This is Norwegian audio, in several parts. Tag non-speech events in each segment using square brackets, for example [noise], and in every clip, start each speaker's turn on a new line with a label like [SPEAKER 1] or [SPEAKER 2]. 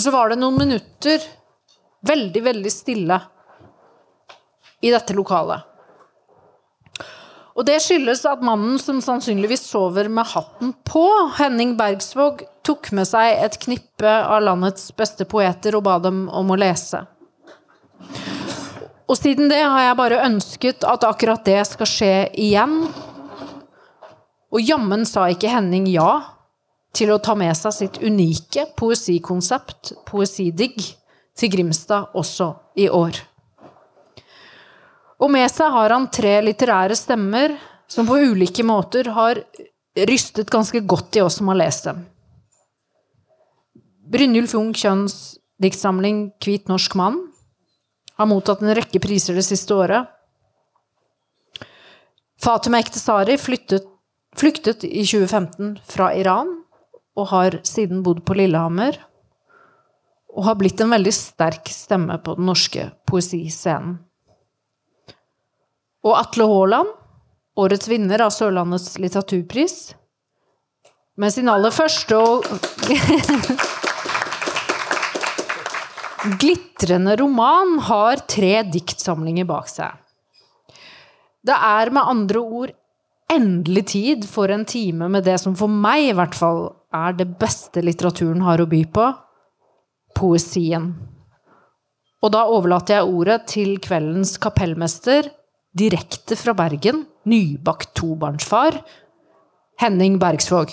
[SPEAKER 1] så var det noen minutter veldig, veldig stille i dette lokalet. Og det skyldes at mannen som sannsynligvis sover med hatten på, Henning Bergsvåg, tok med seg et knippe av landets beste poeter og ba dem om å lese. Og siden det har jeg bare ønsket at akkurat det skal skje igjen. Og jammen sa ikke Henning ja til å ta med seg sitt unike poesikonsept, Poesidigg, til Grimstad også i år. Og med seg har han tre litterære stemmer som på ulike måter har rystet ganske godt i oss som har lest dem. Brynjulf Jung Kjønns diktsamling 'Hvit norsk mann' har mottatt en rekke priser det siste året. Fatima Ektesari flyttet, flyktet i 2015 fra Iran og har siden bodd på Lillehammer. Og har blitt en veldig sterk stemme på den norske poesiscenen. Og Atle Haaland, årets vinner av Sørlandets litteraturpris, med sin aller første og [laughs] glitrende roman har tre diktsamlinger bak seg. Det er med andre ord endelig tid for en time med det som for meg i hvert fall er det beste litteraturen har å by på poesien. Og da overlater jeg ordet til kveldens kapellmester, direkte fra Bergen, nybakt tobarnsfar, Henning Bergsvåg.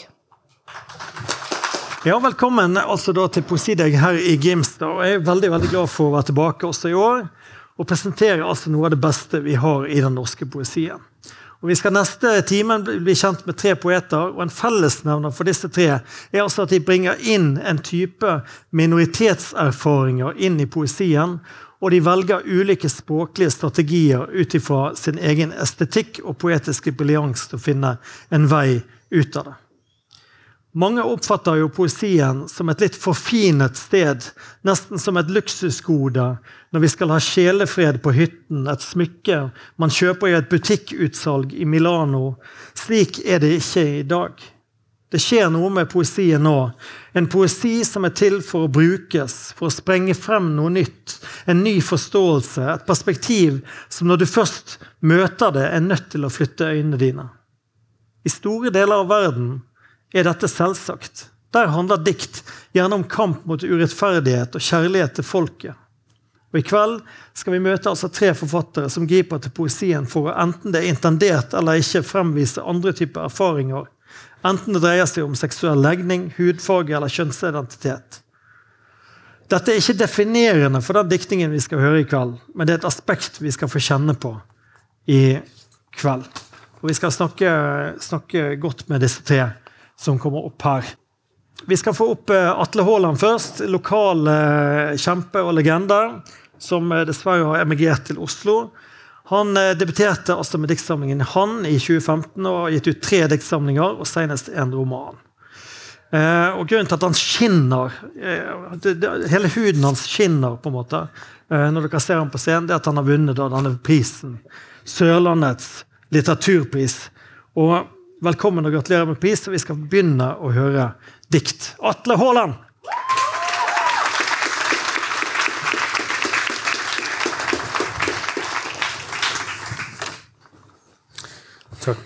[SPEAKER 2] Ja, Velkommen altså da til Poesidag her i Grimstad. Jeg er veldig veldig glad for å være tilbake også i år og presentere altså noe av det beste vi har i den norske poesien. Og Vi skal neste timen bli kjent med tre poeter, og en fellesnevner for disse tre er altså at de bringer inn en type minoritetserfaringer inn i poesien, og de velger ulike språklige strategier ut ifra sin egen estetikk og poetiske briljans til å finne en vei ut av det. Mange oppfatter jo poesien som et litt forfinet sted, nesten som et luksusgode, når vi skal ha sjelefred på hytten, et smykke man kjøper i et butikkutsalg i Milano. Slik er det ikke i dag. Det skjer noe med poesien nå. En poesi som er til for å brukes, for å sprenge frem noe nytt. En ny forståelse, et perspektiv som når du først møter det, er nødt til å flytte øynene dine. I store deler av verden er dette selvsagt. Der handler dikt gjerne om kamp mot urettferdighet og kjærlighet til folket. Og I kveld skal vi møte altså tre forfattere som griper til poesien for å enten det er intendert eller ikke fremvise andre typer erfaringer. Enten det dreier seg om seksuell legning, hudfarge eller kjønnsidentitet. Dette er ikke definerende for den diktningen vi skal høre i kveld, men det er et aspekt vi skal få kjenne på i kveld. Og Vi skal snakke, snakke godt med disse tre som kommer opp her. Vi skal få opp eh, Atle Haaland først. Lokal eh, kjempe og legende, som eh, dessverre har emigrert til Oslo. Han debuterte altså med diktsamlingen 'Han' i 2015 og har gitt ut tre diktsamlinger og senest en roman. og Grunnen til at han skinner Hele huden hans skinner på en måte når dere ser ham på scenen, det er at han har vunnet denne prisen. Sørlandets litteraturpris. Og Velkommen og gratulerer med pris. Vi skal begynne å høre dikt. Atle Haaland!
[SPEAKER 3] Takk.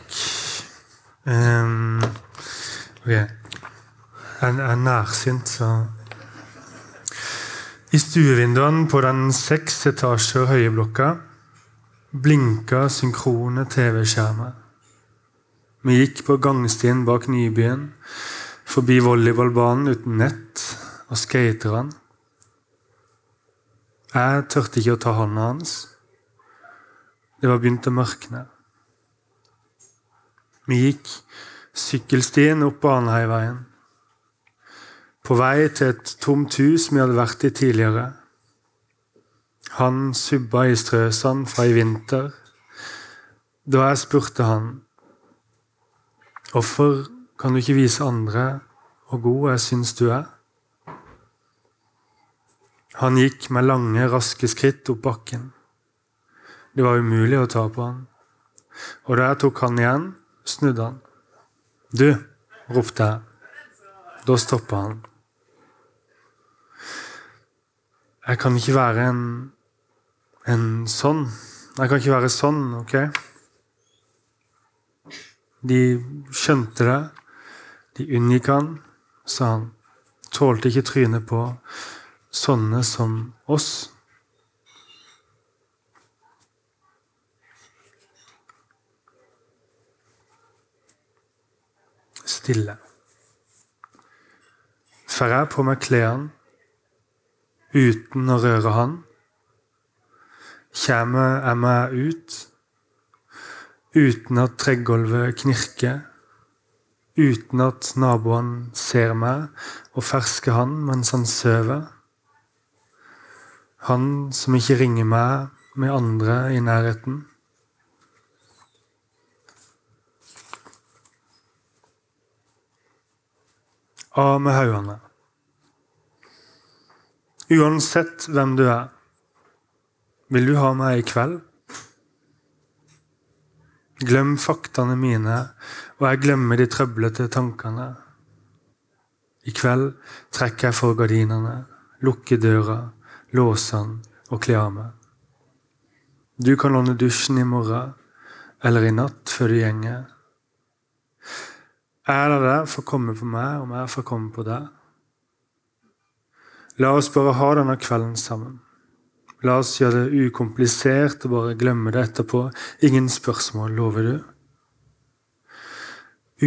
[SPEAKER 3] Um, ok. Jeg er nærsynt, så I stuevinduene på den seks etasjer høye blokka blinka synkrone TV-skjermer. Vi gikk på gangstien bak Nybyen, forbi volleyballbanen uten nett og skaterne. Jeg tørte ikke å ta hånda hans. Det var begynt å mørkne. Vi gikk sykkelstien opp Baneheieveien. På vei til et tomt hus vi hadde vært i tidligere. Han subba i strøsand fra i vinter. Da jeg spurte han Hvorfor kan du ikke vise andre hvor god jeg syns du er? Han gikk med lange, raske skritt opp bakken. Det var umulig å ta på han. Og da jeg tok han igjen, snudde han. Du, ropte jeg. Da stoppa han. Jeg kan ikke være en, en sånn. Jeg kan ikke være sånn, OK? De skjønte det. De unngikk han, sa han. Tålte ikke trynet på sånne som oss. Stille. Får jeg på meg klærne uten å røre han? Kommer jeg meg ut uten at tregulvet knirker? Uten at naboene ser meg og fersker han mens han sover? Han som ikke ringer meg med andre i nærheten? Av med haugene. Uansett hvem du er, vil du ha meg i kveld? Glem faktaene mine, og jeg glemmer de trøblete tankene. I kveld trekker jeg for gardinene, lukker døra, låser den og kler av meg. Du kan låne dusjen i morgen eller i natt før du gjenger. Er det der for å komme på meg, om jeg får komme på deg? La oss bare ha denne kvelden sammen. La oss gjøre det ukomplisert og bare glemme det etterpå. Ingen spørsmål, lover du?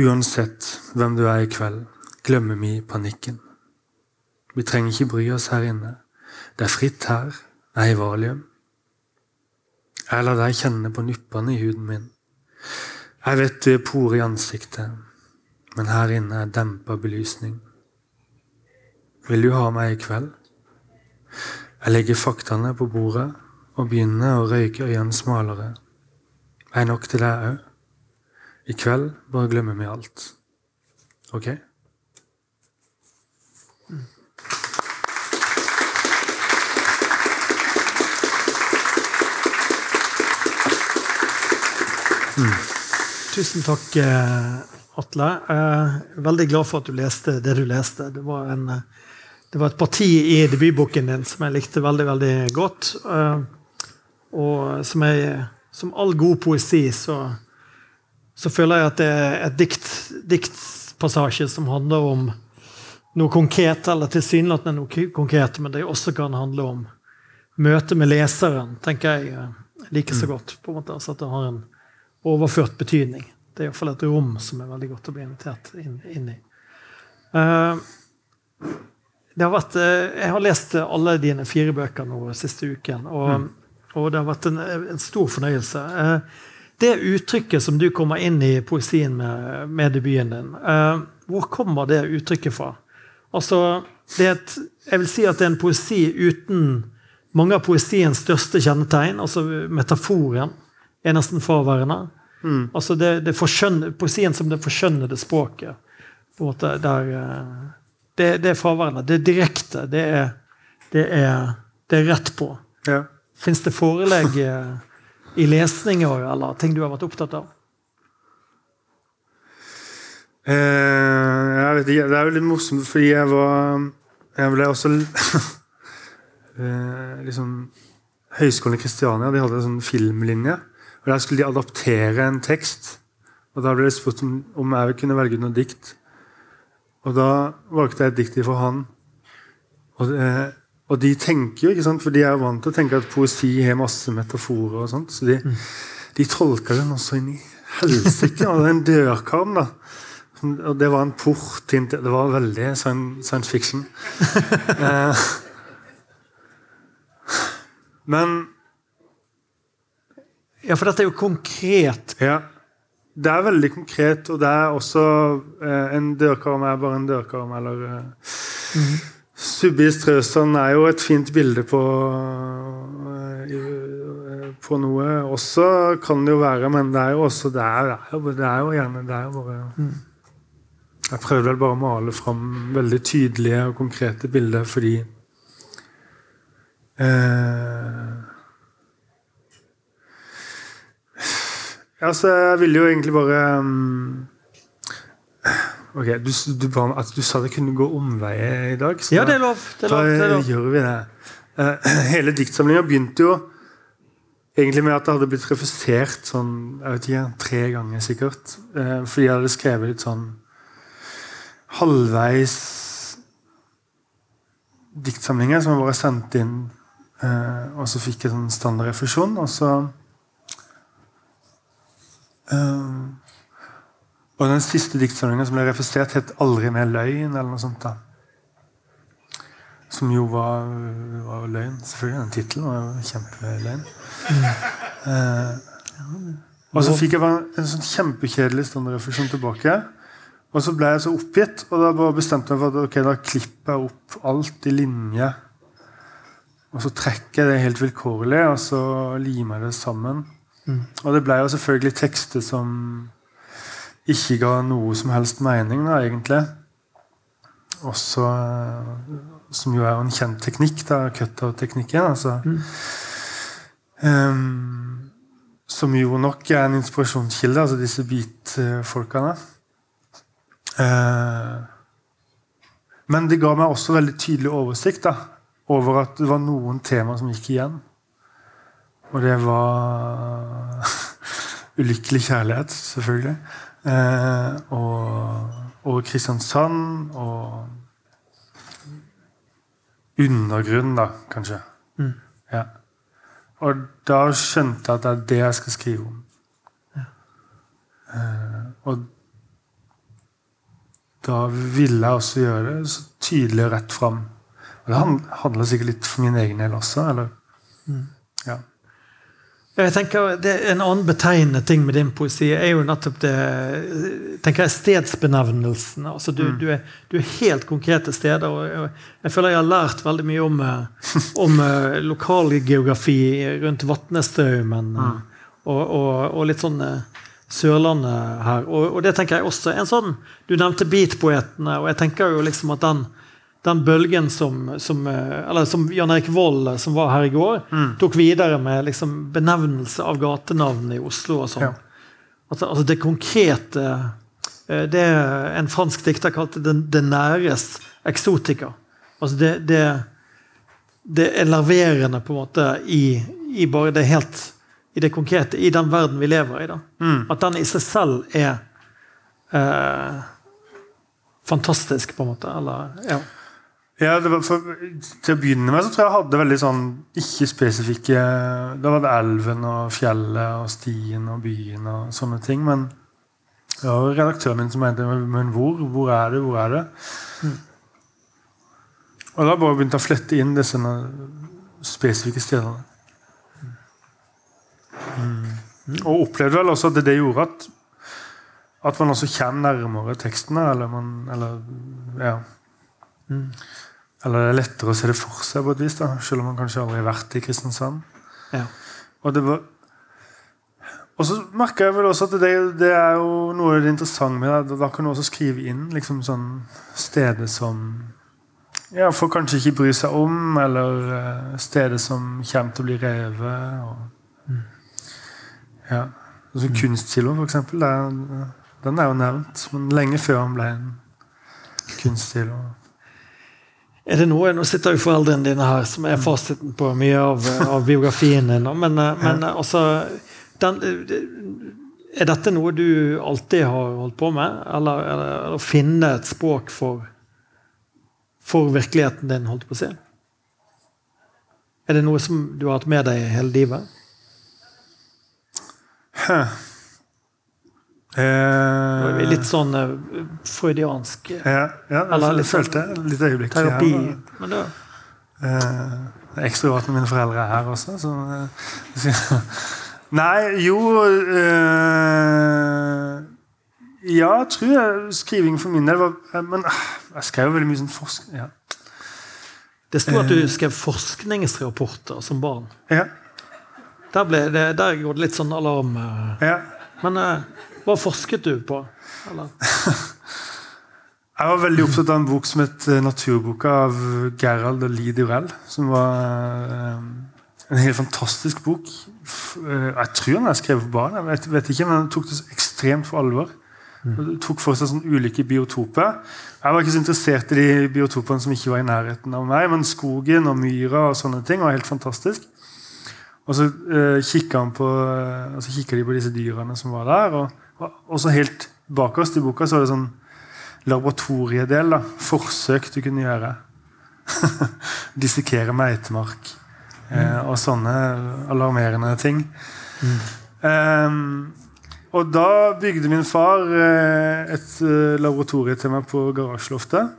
[SPEAKER 3] Uansett hvem du er i kveld, glemmer vi panikken. Vi trenger ikke bry oss her inne. Det er fritt her. Jeg er i valium. Jeg lar deg kjenne på nuppene i huden min. Jeg vet du er porer i ansiktet, men her inne er dempa belysning. Vil du ha meg i kveld? Jeg legger faktaene på bordet og begynner å røyke øynene smalere. Er nok til deg òg? I kveld bare glemmer vi alt. OK?
[SPEAKER 2] Mm. Tusen takk, Atle. Atle. er veldig glad for at du leste det du leste. Det var, en, eh, det var et parti i debutboken din som jeg likte veldig veldig godt. Og som, jeg, som all god poesi så, så føler jeg at det er et dikt, diktpassasje som handler om noe konkret, eller tilsynelatende noe konkret, men det også kan handle om møtet med leseren, tenker jeg like så godt. på en måte, altså At det har en overført betydning. Det er iallfall et rom som er veldig godt å bli invitert inn, inn i. Uh, har vært, uh, jeg har lest alle dine fire bøker nå siste uken, og, mm. og det har vært en, en stor fornøyelse. Uh, det uttrykket som du kommer inn i poesien med, med debuten din, hvor kommer det uttrykket fra? Altså, det et, jeg vil si at det er en poesi uten mange av poesiens største kjennetegn, altså metaforen er nesten fraværende. Mm. Altså det, det Poesien som det forskjønnede språket. på en måte, der, det, det, er fraværende. Det er direkte. Det er, det er, det er rett på.
[SPEAKER 3] Ja.
[SPEAKER 2] Fins det forelegg i lesninger eller ting du har vært opptatt av?
[SPEAKER 3] Eh, jeg vet ikke, Det er jo litt morsomt, fordi jeg var Jeg ble også [laughs] eh, liksom Høgskolen i Kristiania de hadde en sånn filmlinje. og Der skulle de adaptere en tekst. og Da ble det spurt om, om jeg kunne velge ut noe dikt. Og da valgte jeg et dikt for han. Og, eh, og, de tenker jo, ikke sant, for de er vant til å tenke at poesi har masse metaforer. og sånt, Så de, mm. de tolker den også inn i helsike. Og en dørkarm, da. Og det var en port inn til Det var veldig science fiction. [laughs] eh, men
[SPEAKER 2] Ja, for dette er jo konkret.
[SPEAKER 3] Ja. Det er veldig konkret, og det er også eh, en dørkarm er bare en dørkarm, eller eh, mm. Subbi Strøsand er jo et fint bilde på eh, på noe. Også kan det jo være, men det er jo også det er, det er jo gjerne er jo bare. Jeg prøvde vel bare å male fram veldig tydelige og konkrete bilder fordi Eh, altså, jeg ville jo egentlig bare um, Ok, du, du, du, sa det kunne gå omveier i dag.
[SPEAKER 2] ja, det er lov. Det er lov,
[SPEAKER 3] da
[SPEAKER 2] det er lov.
[SPEAKER 3] gjør vi det. Uh, [clears throat] hele diktsamlinga begynte jo egentlig med at det hadde blitt refusert sånn, jeg vet ikke, tre ganger sikkert. Uh, fordi jeg hadde skrevet litt sånn halvveis diktsamlinger som bare sendt inn. Uh, og så fikk jeg sånn standardrefusjon, og så Og den siste diktsamlingen som ble refusert, het 'Aldri mer løgn', eller noe sånt. da som jo var, var løgn. Selvfølgelig, den tittelen var jo kjempeløgn. Mm. Eh, og så fikk jeg bare en sånn kjempekjedelig standardrefusjon tilbake. Og så ble jeg så oppgitt, og da bare bestemte jeg meg for at okay, da klipper jeg opp alt i linje. Og så trekker jeg det helt vilkårlig, og så limer jeg det sammen. Mm. Og det ble jo selvfølgelig tekster som ikke ga noe som helst mening, da, egentlig. Også, som jo er en kjent teknikk, da, cutout-teknikken. Altså. Mm. Um, som jo nok er en inspirasjonskilde, altså disse beat-folkene. Uh, men det ga meg også veldig tydelig oversikt da, over at det var noen temaer som gikk igjen. Og det var [laughs] ulykkelig kjærlighet, selvfølgelig. Eh, og, og Kristiansand og undergrunn, da, kanskje. Mm. Ja. Og da skjønte jeg at det er det jeg skal skrive om. Ja. Eh, og da ville jeg også gjøre det så tydelig og rett fram. Og det handler sikkert litt for min egen del også. eller? Mm.
[SPEAKER 2] Jeg tenker det er En annen betegnende ting med din poesi er jo nettopp det tenker jeg, stedsbenevnelsene. Altså du, mm. du, er, du, er, helt konkrete steder. og jeg, jeg, føler jeg har lært veldig mye om, eh, om eh, lokalgeografi rundt Vatnestraumen. Mm. Og, og, og, litt sånn eh, Sørlandet her. Og, og, det tenker jeg også en sånn Du nevnte beatpoetene, og jeg tenker jo liksom at den den bølgen som, som, eh, eller som Jan Erik Vold, eh, som var her i går, mm. tok videre med liksom benevnelse av gatenavn i Oslo og sånn. Ja. Altså, altså, det konkrete eh, Det en fransk dikter kalte det, det næres eksotika. Altså det, det, det er larverende på en måte i, i, bare det helt i det konkrete, i den verden vi lever i. da. Mm. At den i seg selv er eh, fantastisk, på en måte. Eller, ja.
[SPEAKER 3] Ja, for, Til å begynne med så tror jeg jeg hadde veldig sånn ikke-spesifikke Da var det elven og fjellet og stien og byen og sånne ting. Men det var redaktøren min som mente Men hvor? Hvor er det? Hvor er det? Mm. Og da bare begynte jeg å flette inn disse spesifikke stedene. Mm. Og opplevde vel også at det, det gjorde at at man også kommer nærmere tekstene. Eller man eller, ja. Mm. Eller det er lettere å se det for seg, på et vis, da, selv om man kanskje aldri har vært i Kristiansand. Ja. Og det var og så merker jeg vel også at det, det, er jo noe av det interessante med det. Da kan du også skrive inn liksom sånn steder som ja, folk kanskje ikke bryr seg om, eller uh, steder som kommer til å bli revet. Og, ja. Altså, mm. Kunstkiloen, for eksempel. Den, den er jo nevnt, men lenge før han ble en kunstkilo.
[SPEAKER 2] Er det noe, Nå sitter jo foreldrene dine her, som er fasiten på mye av, av biografien din. Men, men altså den, Er dette noe du alltid har holdt på med? Eller, eller å finne et språk for, for virkeligheten din, holdt på å si? Er det noe som du har hatt med deg hele livet? Huh. Eh, litt sånn uh, freudiansk
[SPEAKER 3] Ja, ja eller litt, følte jeg litt øyeblikk.
[SPEAKER 2] Terapi. Ja, men
[SPEAKER 3] det, eh, det er når mine foreldre er her også. Så, uh, [laughs] nei, jo Ja, jeg tror jeg, skriving for min del var Men jeg skrev veldig mye sånn forskning. Ja.
[SPEAKER 2] Det sto at du skrev forskningsrapporter som barn.
[SPEAKER 3] Ja.
[SPEAKER 2] Der, ble det, der går det litt sånn alarm.
[SPEAKER 3] Ja.
[SPEAKER 2] Men hva forsket du på? Eller? [laughs]
[SPEAKER 3] Jeg var veldig opptatt av en bok som het eh, 'Naturboka' av Gerald og Lee Durell. Som var eh, en helt fantastisk bok. Eh, jeg tror den er skrevet for barn, jeg vet, vet, ikke, men den tok det så ekstremt for alvor. Han tok for seg sånn ulike biotoper. Jeg var ikke så interessert i de biotopene som ikke var i nærheten av meg, men skogen og myra og sånne ting var helt fantastisk. Og så uh, kikka han de på disse dyrene som var der. Og, og, så helt bakerst i boka så var det sånn laboratoriedel. da, Forsøk du kunne gjøre. [laughs] Dissekere meitemark. Eh, og sånne alarmerende ting. Um, og da bygde min far eh, et laboratorie til meg på garasjeloftet.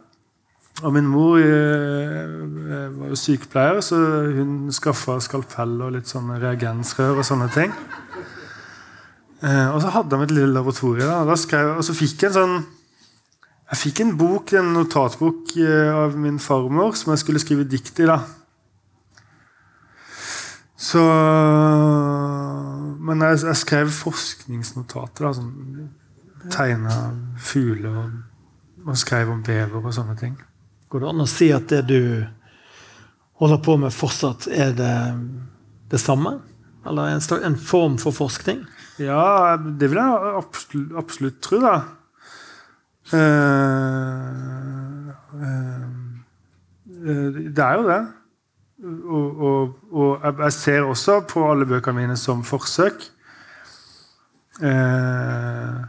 [SPEAKER 3] Og min mor eh, var jo sykepleier, så hun skaffa skalpell og litt sånne reagensrør og sånne ting. Eh, og så hadde han et lille og, da skrev, og så fikk jeg en sånn Jeg fikk en bok, en notatbok eh, av min farmor som jeg skulle skrive dikt i. da. Så Men jeg, jeg skrev forskningsnotater. da, sånn, Tegna fugler og, og skrev om bever og sånne ting.
[SPEAKER 2] Går det an å si at det du holder på med, fortsatt er det det samme? Eller en, en form for forskning?
[SPEAKER 3] Ja, det vil jeg absolutt, absolutt tro, da. Uh, eh, det er jo det. Og, og, og jeg- ser også på alle bøkene mine som forsøk. Uh,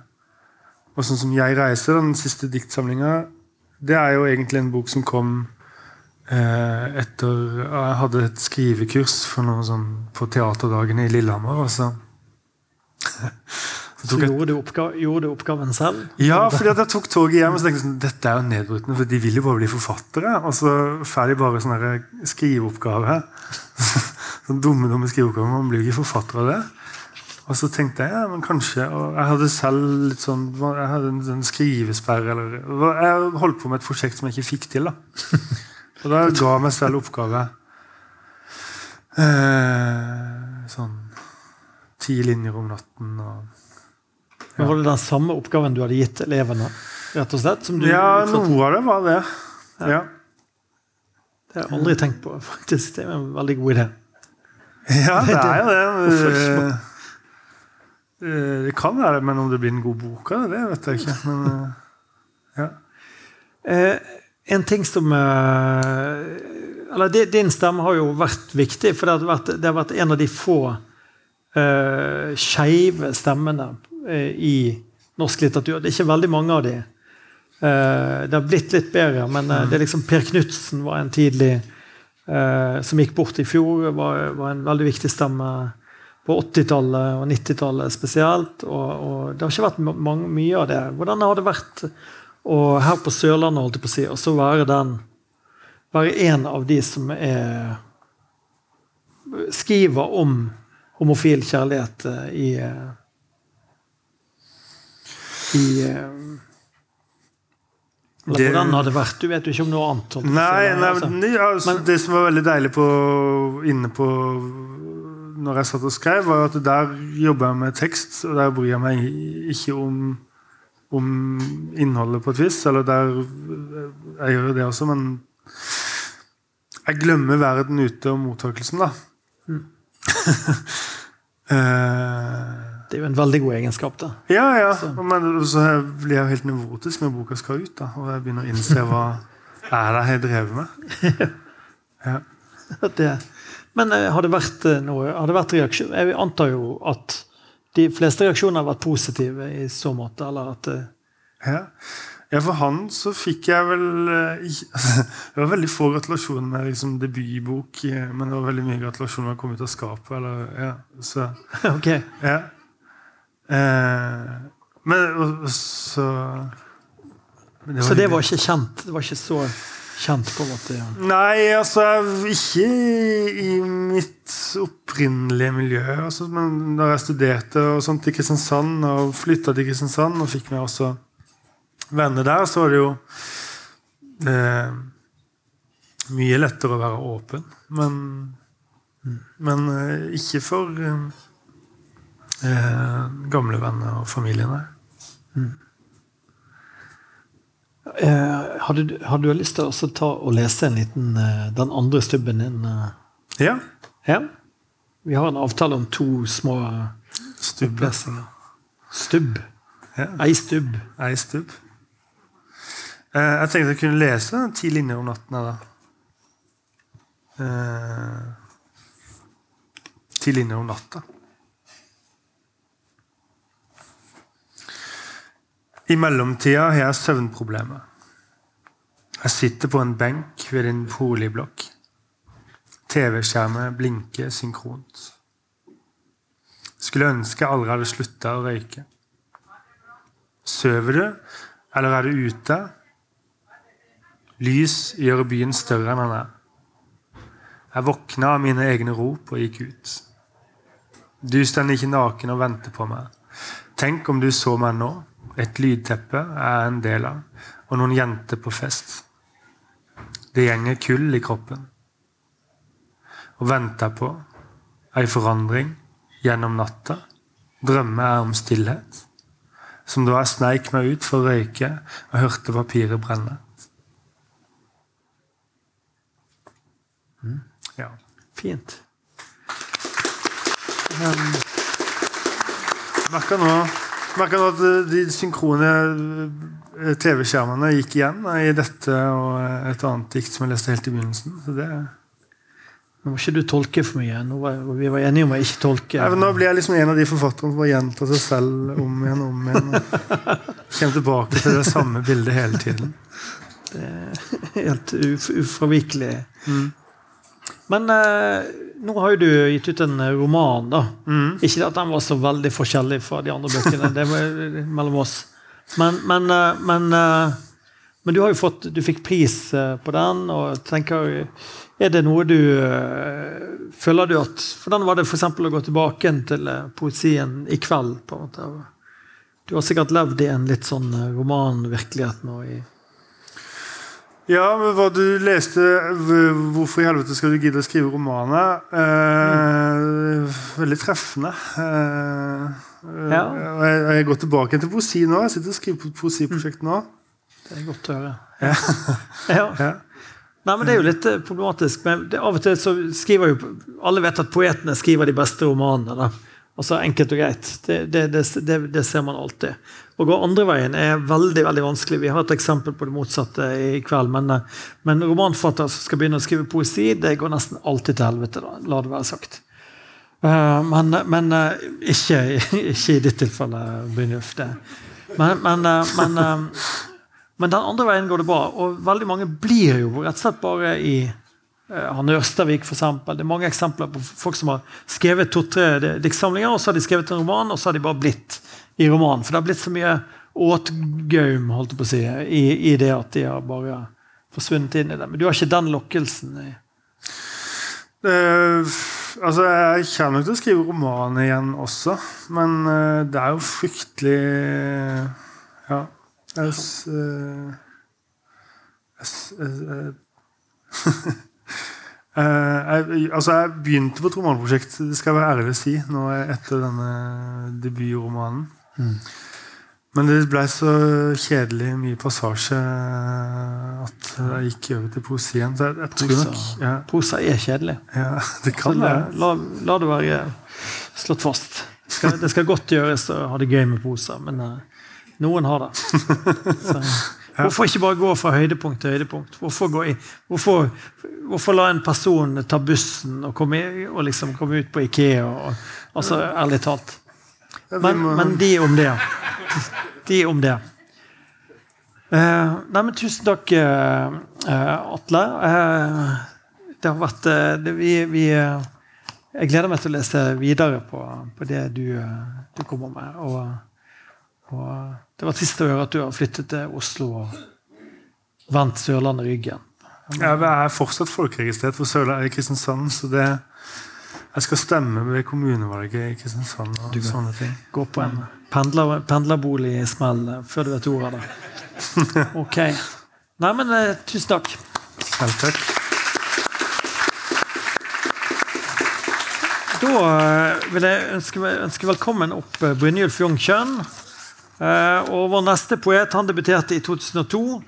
[SPEAKER 3] og sånn som 'Jeg reiser', den siste diktsamlinga, det er jo egentlig en bok som kom etter Jeg hadde et skrivekurs for noe sånn på Teaterdagen i Lillehammer. og så
[SPEAKER 2] Så gjorde du, oppga gjorde du oppgaven selv?
[SPEAKER 3] Ja, fordi at jeg tok toget hjem og så tenkte jeg sånn, dette er jo nedbrytende, for de vil jo bare bli forfattere. Og så får de bare sånne skriveoppgave. [laughs] sånn dumme, dumme skriveoppgave. Man blir jo ikke forfatter av det. Og så tenkte jeg ja, men kanskje og Jeg hadde selv litt sånn Jeg hadde en sånn skrivesperre eller Jeg holdt på med et prosjekt som jeg ikke fikk til. da Og da ga jeg meg selv oppgave. Eh, sånn ti linjer om natten og
[SPEAKER 2] Men Var det den samme oppgaven du hadde gitt elevene? rett og slett? Som du
[SPEAKER 3] Ja, noe av det var det. Ja.
[SPEAKER 2] Det har jeg aldri tenkt på, [laughs] faktisk. Det er en veldig god idé.
[SPEAKER 3] Ja, det er jo det. [laughs] Eh, eh, Det kan være det, men om det blir en god bok av det, det vet jeg ikke. Men eh, ja.
[SPEAKER 2] En ting som Eller din stemme har jo vært viktig, for det har vært, det har vært en av de få uh, skeive stemmene eh, i norsk litteratur. Det er ikke veldig mange av de. Eh, det har blitt litt bedre, men eh, det er liksom Per Knutsen var en tidlig eh, Som gikk bort i fjor, var, var en veldig viktig stemme på 80-tallet og 90-tallet spesielt. Og, og det har ikke vært mange, mye av det. Hvordan har det vært og her på Sørlandet, holdt jeg på å si, og så være den Være en av de som er Skriver om homofil kjærlighet eh, i eh, I eh, eller
[SPEAKER 3] Det-
[SPEAKER 2] Hvordan har det vært? Du vet jo ikke om noe annet. si,
[SPEAKER 3] Nei, nei
[SPEAKER 2] altså.
[SPEAKER 3] men, ja, altså,
[SPEAKER 2] Men-
[SPEAKER 3] det som var veldig deilig på, inne på når jeg satt og skrev, var at der jobber jeg med tekst, og der bryr jeg meg ikke om, om innholdet på et vis. Eller der Jeg gjør det også, men jeg glemmer verden ute og mottakelsen, da.
[SPEAKER 2] Mm. [laughs]
[SPEAKER 3] Eh,
[SPEAKER 2] Det er jo en veldig god egenskap. da.
[SPEAKER 3] ja, ja.
[SPEAKER 2] Så.
[SPEAKER 3] Men så blir jeg jo helt nevrotisk når boka skal ut. da, Og jeg begynner å innse hva er det jeg drevet med. [laughs] Ja.
[SPEAKER 2] Det, men eh, har det vært eh, noe har det vært reaksjon? Jeg antar jo at de fleste reaksjoner har vært positive i så måte. eller at
[SPEAKER 3] Ja. Ja, for han så fikk jeg vel eh, [laughs] Det var veldig få gratulasjoner med liksom, debutbok, eh, men det var veldig mye gratulasjoner med å komme ut av skapet. Eller, ja, så, [laughs]
[SPEAKER 2] okay. [laughs]
[SPEAKER 3] ja. Eh, men så men
[SPEAKER 2] Så det var ikke kjent? Det var ikke så kjent, på en måte? Ja.
[SPEAKER 3] Nei, altså ikke i mitt opprinnelige miljø. Altså, men da jeg studerte og sånt i Kristiansand og flytta til Kristiansand og fikk meg også venner der, så er det jo eh, mye lettere å være åpen. Men, men eh, ikke for eh, eh, gamle venner og familie, nei.
[SPEAKER 2] Eh, hadde, du- hadde du lyst til å ta og lese en liten, eh, den andre stubben din?
[SPEAKER 3] Ja.
[SPEAKER 2] Ja? Vi har en avtale om to små eh, Stubb.
[SPEAKER 3] Ja.
[SPEAKER 2] Ei stubb.
[SPEAKER 3] Ei stubb. Eh, jeg tenkte jeg kunne lese ti linjer om natten. da. Eh, ti linjer om natta. I mellomtida har jeg søvnproblemer. Jeg sitter på en benk ved din boligblokk. TV-skjermen blinker synkront. Skulle ønske jeg aldri hadde slutta å røyke. Sover du, eller er du ute? Lys gjør byen større enn han er. Jeg våkna av mine egne rop og gikk ut. Du står ikke naken og venter på meg. Tenk om du så meg nå. Et lydteppe er en del av, og noen jenter på fest. Det gjenger kull i kroppen. Og venter på ei forandring gjennom natta. Drømmer jeg om stillhet. Som da jeg sneik meg ut for å røyke og hørte papiret brenne.
[SPEAKER 2] Fint.
[SPEAKER 3] Merker nå, merker nå at eh, de synkrone eh, TV-skjermene gikk igjen i dette og et annet dikt som jeg leste helt i begynnelsen. Så det,
[SPEAKER 2] Nå må ikke du tolke for mye. Var, vi var enige om å ikke tolke.
[SPEAKER 3] Nei, nå blir jeg liksom en av de forfatterne som bare gjentar seg selv om igjen om igjen. og Kommer tilbake til det samme bildet hele tiden.
[SPEAKER 2] Det er Helt uf ufravikelig. Men eh, nå har jo du gitt ut en roman, da. Ikke at den var så veldig forskjellig fra de andre bøkene, det var mellom oss. Men, men, eh, men, eh, men du har jo fått Du fikk pris eh, på den, og tenker Er det noe du eh, Føler du at Hvordan var det f.eks. å gå tilbake til eh, poesien i kveld? på en måte? Du har sikkert levd i en litt sånn eh, romanvirkelighet nå i
[SPEAKER 3] Ja, men hva du leste 'Hvorfor i helvete skal du gidde å skrive romaner'? Eh, veldig treffende. Eh,
[SPEAKER 2] Ja.
[SPEAKER 3] jeg, jeg går tilbake til poesi nå. Jeg sitter og skriver på et poesiprosjekt nå.
[SPEAKER 2] Det er godt å høre. Ja. [laughs]
[SPEAKER 3] Ja.
[SPEAKER 2] Nei, men Det er jo litt eh, problematisk. men det, Av og til så skriver jo Alle vet at poetene skriver de beste romanene. da. Altså Enkelt og greit. Det, det, det, det, ser man alltid. Å gå andre veien er veldig veldig vanskelig. Vi har et eksempel på det motsatte i kveld. Men, men romanforfattere som skal begynne å skrive poesi, det går nesten alltid til helvete. da, La det være sagt. Eh, men men eh, ikke, [laughs] ikke i ditt tilfelle, Brynjulf. Men, men, eh, men, men den andre veien går det bra. Og veldig mange blir jo rett og slett bare i Hanne Ørstavik, for eksempel. Det er mange eksempler på folk som har skrevet to-tre diktsamlinger, og så har de skrevet en roman, og så har de bare blitt i romanen. For det har blitt så mye åtgaum holdt jeg på å si, i, i det at de har bare forsvunnet inn i det. Men du har ikke den lokkelsen. i
[SPEAKER 3] Eh, altså, Jeg kommer nok til å skrive roman igjen også, men eh, det er jo fryktelig Ja. Jeg, jeg, eh, jeg, eh, eh, [laughs] jeg, altså jeg begynte på et romanprosjekt, det skal jeg være ærlig å si, nå etter denne debutromanen. Men det ble så kjedelig mye passasje at jeg gikk over til poesien. Så jeg, jeg tror nok ja,
[SPEAKER 2] Prosa er kjedelig.
[SPEAKER 3] ja, det kan være.
[SPEAKER 2] la, la det være slått fast. Det skal, det skal godt gjøres å ha det gøy med prosa, men uh, noen har det. [laughs] Så, hvorfor ikke bare gå fra høydepunkt til høydepunkt? Hvorfor, gå i, hvorfor, hvorfor la en person ta bussen og komme, og liksom komme ut på Ikea? Og, altså, Ærlig talt. Men, men de om det. De om det. Eh, nei, men tusen takk, eh, Atle. Eh, det har vært det, vi, vi, Jeg gleder meg til å lese videre på, på det du, du kommer med. Og, og det var trist å høre at du har flyttet til Oslo og vendt Sørlandet ryggen.
[SPEAKER 3] Ja, Jeg er fortsatt folkeregistrert for Sørlandet i Kristiansand, så det jeg skal stemme ved kommunevalget i Kristiansand og sånne ting.
[SPEAKER 2] Gå på en pendler, pendlerbolig i smell eh, før du vet ordet av det. [laughs] Ok. Nei, men eh, tusen takk.
[SPEAKER 3] Selv takk.
[SPEAKER 2] Da eh, vil jeg ønske, ønske velkommen opp eh, Brynjulf Jungkjønn. Eh, og vår neste poet han debuterte i 2002.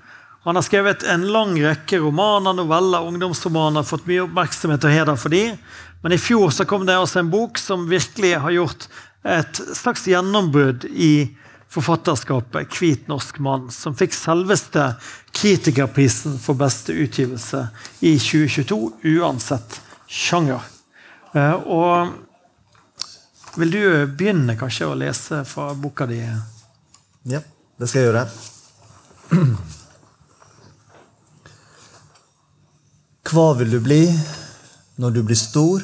[SPEAKER 2] Han har skrevet en lang rekke romaner, noveller, ungdomsromaner, fått mye oppmerksomhet og heder for de. Men i fjor så kom det også en bok som virkelig har gjort et slags gjennombrudd i forfatterskapet 'Hvit norsk mann', som fikk selveste kritikerprisen for beste utgivelse i 2022, uansett sjanger. Eh, og vil du begynne kanskje å lese fra boka di?
[SPEAKER 4] Ja, det skal jeg gjøre. [clears throat] Hva vil du bli når du blir stor?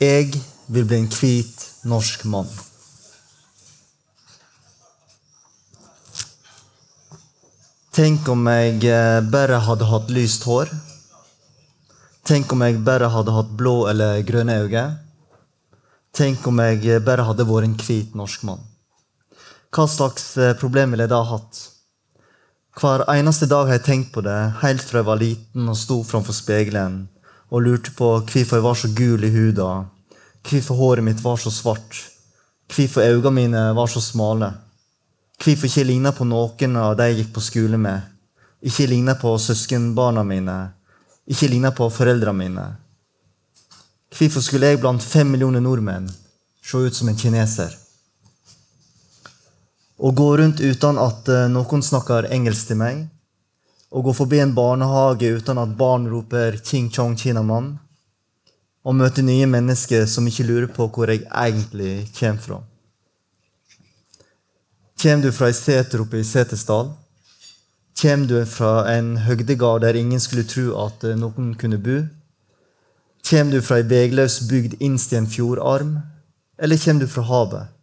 [SPEAKER 4] Jeg vil bli en hvit norsk mann. Tenk om jeg eh, bare hadde hatt lyst hår. Tenk om jeg bare hadde hatt blå eller grønne øyne. Tenk om jeg eh, bare hadde vært en hvit norsk mann. Hva slags eh, problem ville jeg da hatt? Hver eneste dag har jeg tenkt på det, helt fra jeg var liten og sto framfor speilet og lurte på hvorfor jeg var så gul i huda, hvorfor håret mitt var så svart, hvorfor øynene mine var så smale. Hvorfor ikke ligna på noen av de jeg gikk på skole med. Ikke ligna på søskenbarna mine. Ikke ligna på foreldrene mine. Hvorfor skulle jeg blant fem millioner nordmenn se ut som en kineser? Å gå rundt uten at eh, noen snakker engelsk til meg. Å gå forbi en barnehage uten at barn roper 'Ching Chong Kinamann'. Å møte nye mennesker som ikke lurer på hvor jeg egentlig kommer fra. Kjem du fra ei seter oppe i Setesdal? Kjem du fra en høgdegard der ingen skulle tro at eh, noen kunne bo? Kjem du fra ei vegløs bygd innst i en fjordarm? Eller kjem du fra havet?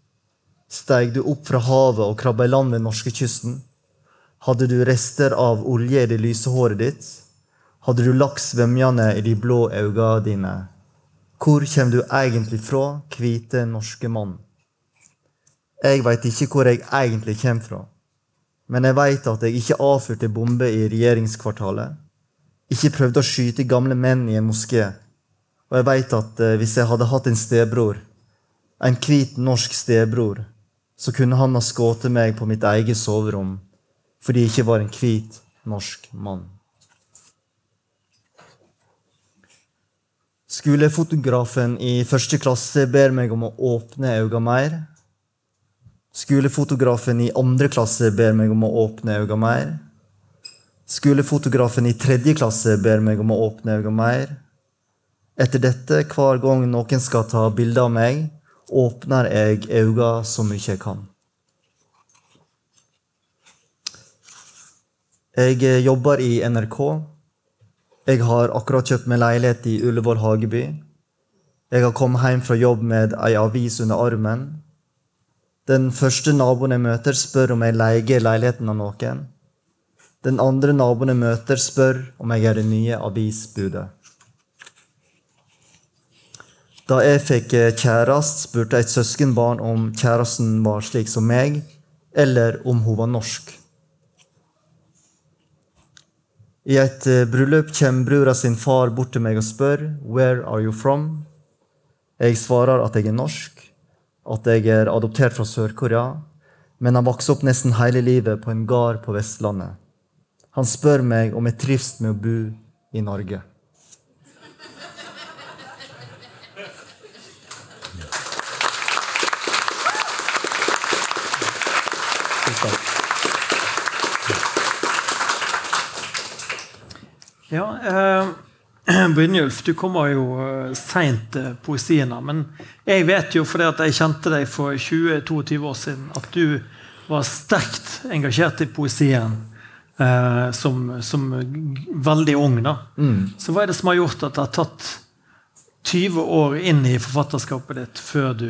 [SPEAKER 4] Steig du opp fra havet og krabba i land ved norskekysten? Hadde du rester av olje i det lyse håret ditt? Hadde du laks svømmende i de blå øynene dine? Hvor kjem du egentlig fra, hvite norske mann? Jeg veit ikke hvor jeg egentlig kommer fra. Men jeg veit at jeg ikke avfyrte bombe i regjeringskvartalet. Ikke prøvde å skyte gamle menn i en moské. Og jeg veit at eh, hvis jeg hadde hatt en stebror, en hvit norsk stebror, så kunne han ha skutt meg på mitt eget soverom fordi jeg ikke var en hvit norsk mann. Skolefotografen i første klasse ber meg om å åpne øynene mer Skolefotografen i andre klasse ber meg om å åpne øynene mer. Skolefotografen i tredje klasse ber meg om å åpne øynene mer. Etter dette, hver gang noen skal ta bilde av meg, åpner jeg øynene så mye jeg kan. Jeg eh, jobber i NRK. Jeg har akkurat kjøpt meg leilighet i Ullevål Hageby. Jeg har kommet hjem fra jobb med ei avis under armen. Den første naboen jeg møter, spør om jeg leier leiligheten av noen. Den andre naboen jeg møter, spør om jeg er det nye avisbudet. Da jeg fikk kjæreste, spurte et søskenbarn om kjæresten var slik som meg, eller om hun var norsk. I et eh, bryllup kommer brura sin far bort til meg og spør 'Where are you from?' Jeg svarer at jeg er norsk at jeg er adoptert fra Sør-Korea, men har vokst opp nesten hele livet på en gard på Vestlandet. Han spør meg om jeg trives med å bo i Norge.
[SPEAKER 2] Ja, eh, [clears throat] Brynjulf, du kommer jo eh, seint til poesiene. Men jeg vet jo fordi at jeg kjente deg for 20-22 år siden, at du var sterkt engasjert i poesien eh, som, som, veldig ung. da. Mm. Så hva er det som har gjort at det har tatt 20 år inn i forfatterskapet ditt før du,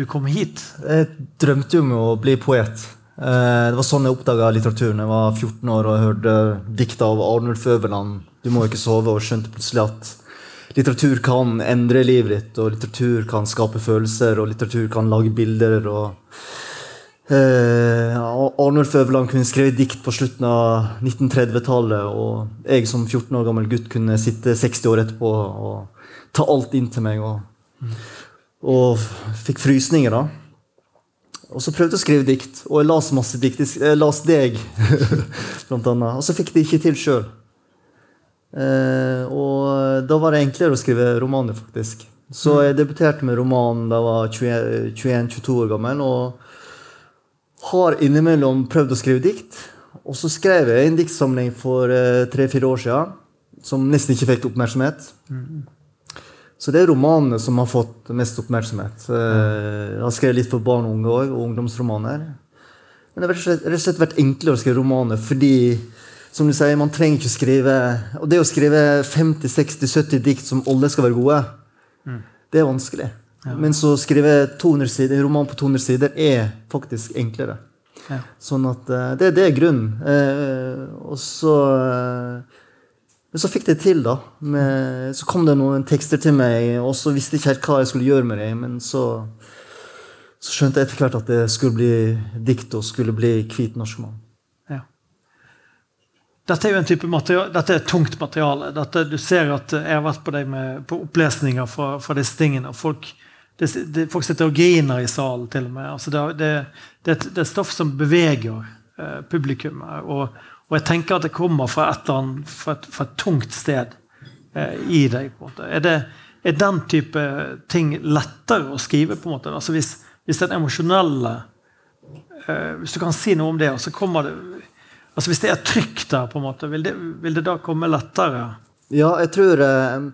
[SPEAKER 2] du kom hit?
[SPEAKER 4] Jeg drømte jo om å bli poet. Eh, det var sånn jeg oppdaga litteraturen. Jeg var 14 år og hørte dikt av Arnulf Øverland du må ikke sove, og skjønte plutselig at litteratur kan endre livet ditt, og litteratur kan skape følelser, og litteratur kan lage bilder. og eh, Arnulf Øverland kunne skrive dikt på slutten av 1930-tallet, og jeg som 14 år gammel gutt kunne sitte 60 år etterpå og ta alt inn til meg. Og, og fikk frysninger, da. Og så prøvde jeg å skrive dikt, og jeg las masse dikt. Jeg las deg, [laughs] blant annet. Og så fikk jeg det ikke til sjøl. Eh, og da var det enklere å skrive romaner, faktisk. Så jeg debuterte med romanen da jeg var 21-22 år gammel. Og har innimellom prøvd å skrive dikt. Og så skrev jeg en diktsamling for eh, tre-fire år siden som nesten ikke fikk oppmerksomhet. Så det er romanene som har fått mest oppmerksomhet. Eh, Jeg har skrevet litt for barn og unge òg, og ungdomsromaner. Men det har rett og slett- vært enklere å skrive romaner fordi som du sier, man trenger ikke skrive Og det å skrive 50-60-70 dikt som alle skal være gode, det er vanskelig. Men så skrive 200 sider, en roman på 200 sider er faktisk enklere.
[SPEAKER 2] Ja.
[SPEAKER 4] Sånn at eh, det, det er grunnen. Eh, og så Men så fikk det til, da. Med, så kom det noen tekster til meg, og så visste jeg ikke helt hva jeg skulle gjøre med det. Men så, så skjønte jeg etter hvert at det skulle bli dikt og skulle bli hvit norsk mann.
[SPEAKER 2] Ja. Dette er jo en type materiale, dette er tungt materiale. Dette, du ser at Jeg har vært på, deg med, på opplesninger fra, fra disse tingene. og folk, det, det, folk sitter og griner i salen, til og med. Altså det, det, det, et- det er stoff som beveger eh, publikum. Og, og jeg tenker at det kommer fra et, annet, fra et, fra et tungt sted eh, i deg. på en måte. Er, det, er den type ting lettere å skrive? på en måte? Altså hvis, hvis den emosjonelle eh, Hvis du kan si noe om det, og så kommer det Altså Hvis det er trykk der, på en måte, vil det, vil det da komme lettere?
[SPEAKER 4] Ja, jeg tror eh,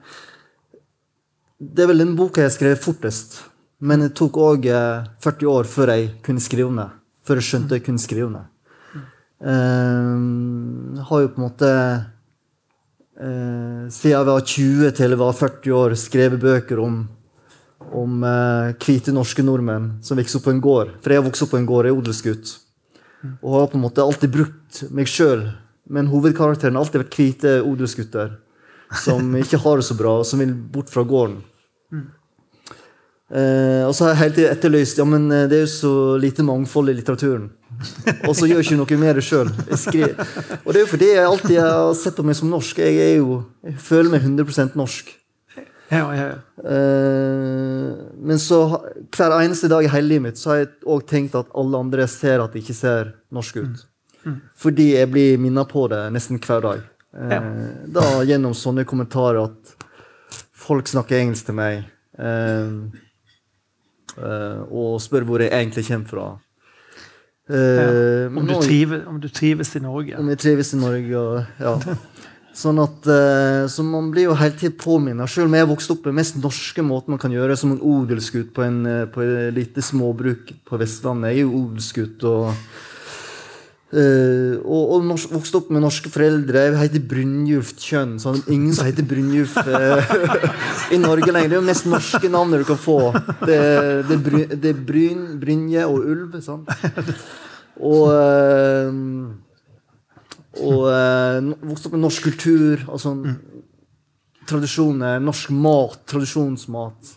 [SPEAKER 4] Det er vel den boka jeg skrev fortest. Men det tok òg 40 år før jeg kunne skrive det. Før jeg skjønte jeg kunne skrive. Eh, Jeg har jo på en måte eh, Siden jeg var 20 til jeg var 40 år, skrevet bøker om om eh, hvite norske nordmenn som vokste opp på en gård. For jeg vokste opp på en gård, jeg er odelsgutt. Og har på en måte alltid brukt meg sjøl. Men hovedkarakteren har alltid vært hvite odelsgutter som [laughs] ikke har det så bra, og som vil bort fra gården. Eh, og så har jeg hele tiden etterlyst ja, men det er jo så lite mangfold i litteraturen. [laughs] Og så gjør jeg ikke noe med det sjøl. Og det er jo fordi jeg alltid har sett på meg som norsk. Jeg, jo, jeg føler meg 100% norsk.
[SPEAKER 2] Ja, ja,
[SPEAKER 4] ja. men så hver eneste dag i hele livet mitt så har jeg òg tenkt at alle andre ser at det ikke ser norsk ut. Fordi jeg blir minnet på det nesten hver dag. Eh. Da gjennom sånne kommentarer at folk snakker engelsk til meg. eh, eh, og spør hvor jeg egentlig kommer fra. Eh,
[SPEAKER 2] om, du trives, om du trives i Norge.
[SPEAKER 4] om jeg trives i Norge. Og, ja. [laughs] Sånn at, eh, så Man blir jo hele tiden påminnet. Selv om jeg vokste opp på den mest norske måten man kan gjøre, som en odelsgutt på, en, eh, på et lite småbruk på Vestlandet. Jeg er jo odelsgutt. og eh, og, og norsk, vokste opp med norske foreldre. Jeg heter Brynjulf Kjønn. Sånn, ingen som heter Brynjulf uh, i Norge lenger. Det er jo mest norske navnet du kan få. Det, det, Bry, det er Bryn, Brynje og Ulv. Sant? Og uh, og vokste opp med norsk kultur. altså Tradisjoner, norsk mat, tradisjonsmat.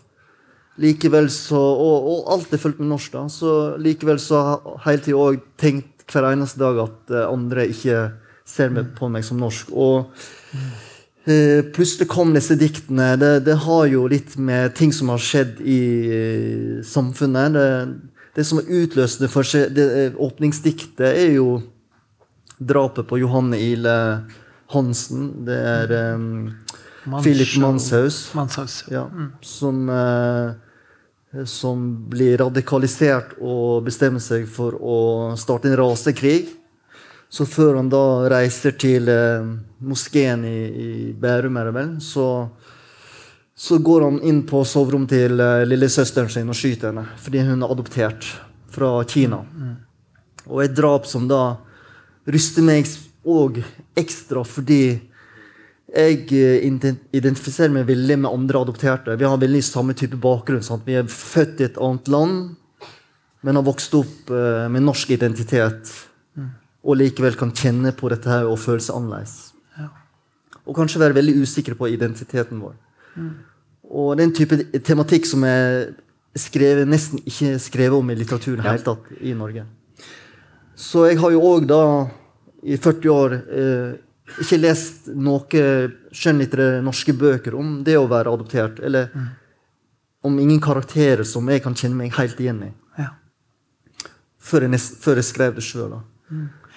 [SPEAKER 4] Likevel så, og, og alt er fullt med norsk, da. Så likevel så har jeg hele tida òg tenkt hver eneste dag at eh, andre ikke ser meg på meg som norsk. Og eh, plutselig kom disse diktene. Det, det har jo litt med ting som har skjedd i eh, samfunnet. Det, det som er utløsende for seg, det eh, åpningsdiktet, er jo drapet på Johanne Ile Hansen. Det er um, Philip Manshaus.
[SPEAKER 2] Manshaus.
[SPEAKER 4] Ja, som, eh, som blir radikalisert og bestemmer seg for å starte en rasekrig. Så før han da reiser til eh, moskeen i, i Bærum, er det vel, så, så går han inn på soverommet til eh, lillesøsteren sin og skyter henne fordi hun er adoptert fra Kina. Og et drap som da ryster meg òg ekstra fordi jeg eh, identifiserer meg veldig med andre adopterte. Vi har veldig samme type bakgrunn. Sant? Vi er født i et annet land, men har vokst opp eh, med norsk identitet. Og likevel kan kjenne på dette her og føle seg annerledes. Og kanskje være veldig usikre på identiteten vår. Og det er en type tematikk som er skrevet, nesten ikke skrevet om i litteraturen i hele tatt i Norge. Så jeg har jo òg da i 40 år eh, ikke lest noen skjønnlitterære norske bøker om det å være adoptert. Eller om ingen karakterer som jeg kan kjenne meg helt igjen i.
[SPEAKER 2] Ja.
[SPEAKER 4] Før jeg, nest, før jeg skrev det sjøl.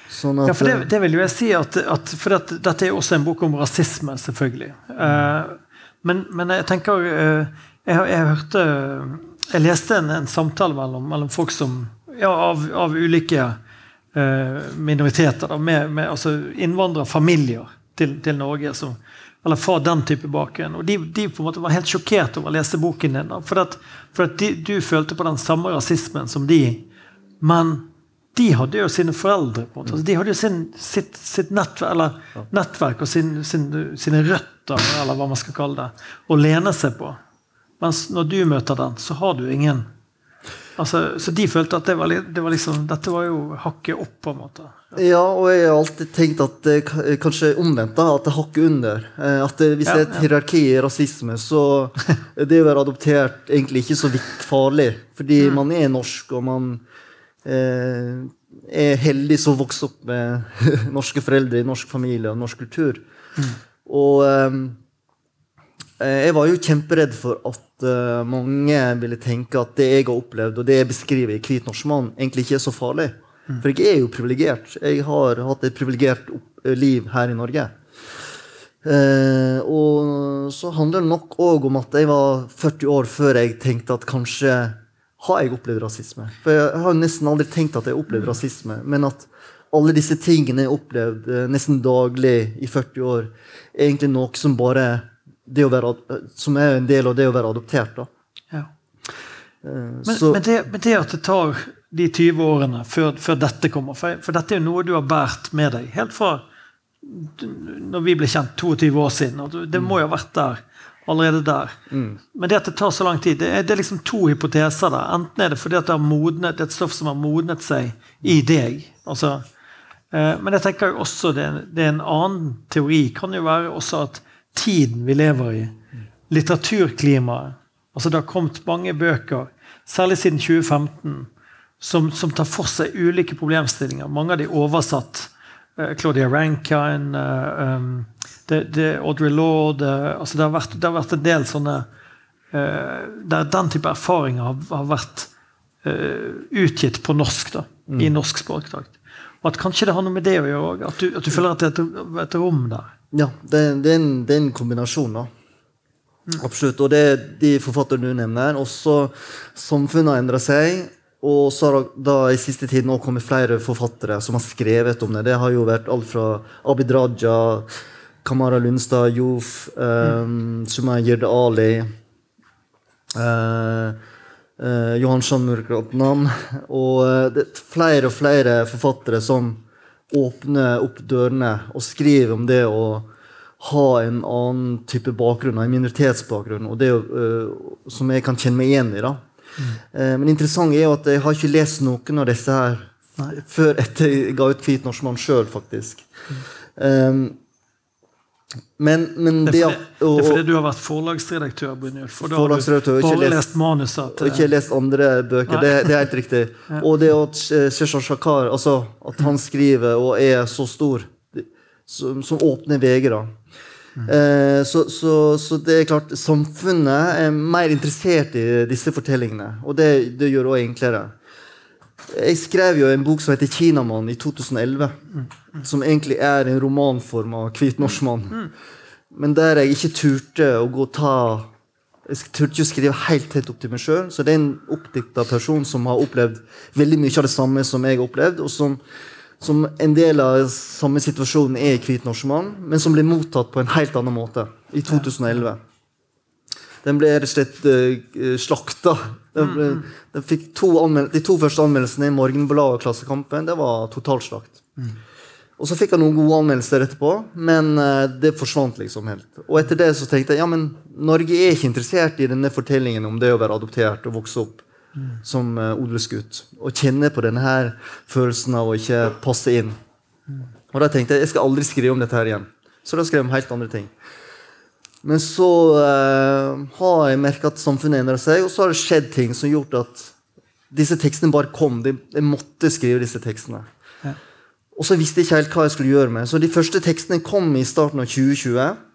[SPEAKER 4] Sånn
[SPEAKER 2] Ja, for det,
[SPEAKER 4] eh,
[SPEAKER 2] det vil jo jeg si at, at For at, dette er jo også en bok om rasisme, selvfølgelig. Eh, Men, men jeg tenker uh, jeg, har- jeg hørte Jeg leste en, en samtale mellom, mellom folk som ja, av, av ulike minoriteter. Da, med, med altså innvandrerfamilier til, til Norge. Som, eller fra den type bakgrunn. Og de, de på en måte var helt sjokkert over å lese boken din. For at, for at de, du følte på den samme rasismen som de. Men de hadde jo sine foreldre. på en måte. Altså, de hadde jo sin, sitt, sitt nettverk, nettverk og sin, sin, sine røtter, eller hva man skal kalle det, å lene seg på. Mens når du møter den, så har du ingen. Altså, så de følte at det var, det var liksom, dette var jo hakket opp, på en måte.
[SPEAKER 4] Ja, og jeg har alltid tenkt at det ka- kanskje omvendt, da, at det hakker under. Eh, At det, hvis det er et
[SPEAKER 2] Ja, ja.
[SPEAKER 4] hierarki i rasisme, så [laughs] det å være adoptert egentlig ikke så vidt farlig. Fordi
[SPEAKER 2] Mm.
[SPEAKER 4] man er norsk, og man eh, er heldig som vokser opp med [laughs] norske foreldre i norsk familie og norsk kultur.
[SPEAKER 2] Mm.
[SPEAKER 4] Og eh, eh, jeg var jo kjemperedd for at eh, mange ville tenke at det jeg har opplevd, og det jeg beskriver i Hvit norsk mann, egentlig ikke er så farlig. For jeg er jo privilegert. Jeg har hatt et privilegert liv her i Norge. Eh, og så handler det nok òg om at jeg var 40 år før jeg tenkte at kanskje har jeg opplevd rasisme. For jeg har nesten aldri tenkt at jeg har opplevd rasisme, men at alle disse tingene jeg har opplevd eh, nesten daglig i 40 år, er egentlig noe som bare det å være, som er en del av det å være adoptert.
[SPEAKER 2] Ja.
[SPEAKER 4] Eh,
[SPEAKER 2] Men, men, det, men det at det tar de 20 årene før, før dette kommer for, for dette er jo noe du har båret med deg helt fra når vi ble kjent 22 år siden. og Det må jo ha vært der allerede der. Men det at det tar så lang tid, det er, det er liksom to hypoteser der. Enten er det fordi det, har modnet, det er et stoff som har modnet seg i deg. altså eh, men jeg tenker jo også det, det er en annen teori. kan jo være også at tiden vi lever i, litteraturklimaet altså Det har kommet mange bøker, særlig siden 2015, som, som tar for seg ulike problemstillinger. Mange av de er oversatt. Eh, Claudia Rankine, eh, um, det, det, Audrey Lorde altså det, har vært, det har vært en del sånne eh, Der den type erfaringer har, har vært utgitt på norsk. da, I norsk språkdrakt. Og at kanskje det har noe med det å gjøre òg. At, du- at du føler at det er et, et rom der.
[SPEAKER 4] Ja, det, det, er en, det er en kombinasjon, da. Absolutt. Og det er de forfatterne du nevner. Også samfunnet har endra seg. Og så har da i siste tid nå kommet flere forfattere som har skrevet om det. Det har jo vært alt fra Abid Raja, Kamara Lundstad, Jof, um, Sumaya Jirde Ali eh, eh, Johan Shamurkratnam. Og eh, det er flere og flere forfattere som åpner opp dørene og skrive om det å ha en annen type bakgrunn, en minoritetsbakgrunn, og det eh, som jeg kan kjenne meg igjen i. da. Eh, men interessant er jo at jeg har ikke lest noen av disse her før etter jeg ga ut 'Hvit norsk mann' sjøl, faktisk. Um, men, men
[SPEAKER 2] Det
[SPEAKER 4] det,
[SPEAKER 2] er fordi, det
[SPEAKER 4] og-
[SPEAKER 2] er fordi du har vært forlagsredaktør, Brynjulf. Og da har du bare
[SPEAKER 4] lest-
[SPEAKER 2] lest manuset
[SPEAKER 4] og
[SPEAKER 2] til
[SPEAKER 4] ikke lest andre bøker. Det, det er helt riktig. [laughs] Og det at eh, Sheshar Shakar, altså at han skriver og er så stor, som, som åpner VG, da. Eh, så, så, så det er klart, samfunnet er mer interessert i disse fortellingene. Og det, det gjør det også enklere. Jeg skrev jo en bok som heter 'Kinamann' i 2011. Som egentlig er en romanform av 'Hvit norsk mann'. Men der jeg ikke turte å gå og ta Jeg turte ikke å skrive helt tett opp til meg sjøl. Så det er en oppdikta person som har opplevd veldig mye av det samme som jeg har opplevd, og som, som en del av samme situasjonen er i 'Hvit norsk mann', men som ble mottatt på en helt annen måte i 2011. Den ble rett og slett uh, slakta. Den, ble, den fikk to de to første anmeldelsene i Morgenbladet og Klassekampen. Det var totalslakt. Og så fikk han noen gode anmeldelser etterpå, men uh, det forsvant liksom helt. Og etter det så tenkte jeg ja, men Norge er ikke interessert i denne fortellingen om det å være adoptert og vokse opp som uh, odelsgutt. Og kjenne på denne her følelsen av å ikke passe inn. Og da tenkte jeg jeg skal aldri skrive om dette her igjen. Så da skrev jeg om helt andre ting. Men så eh, har jeg merka at samfunnet endrer seg, og så har det skjedd ting som har gjort at disse tekstene bare kom. De, jeg måtte skrive disse tekstene.
[SPEAKER 2] Ja.
[SPEAKER 4] Og så visste jeg ikke helt hva jeg skulle gjøre med. Så de første tekstene kom i starten av 2020.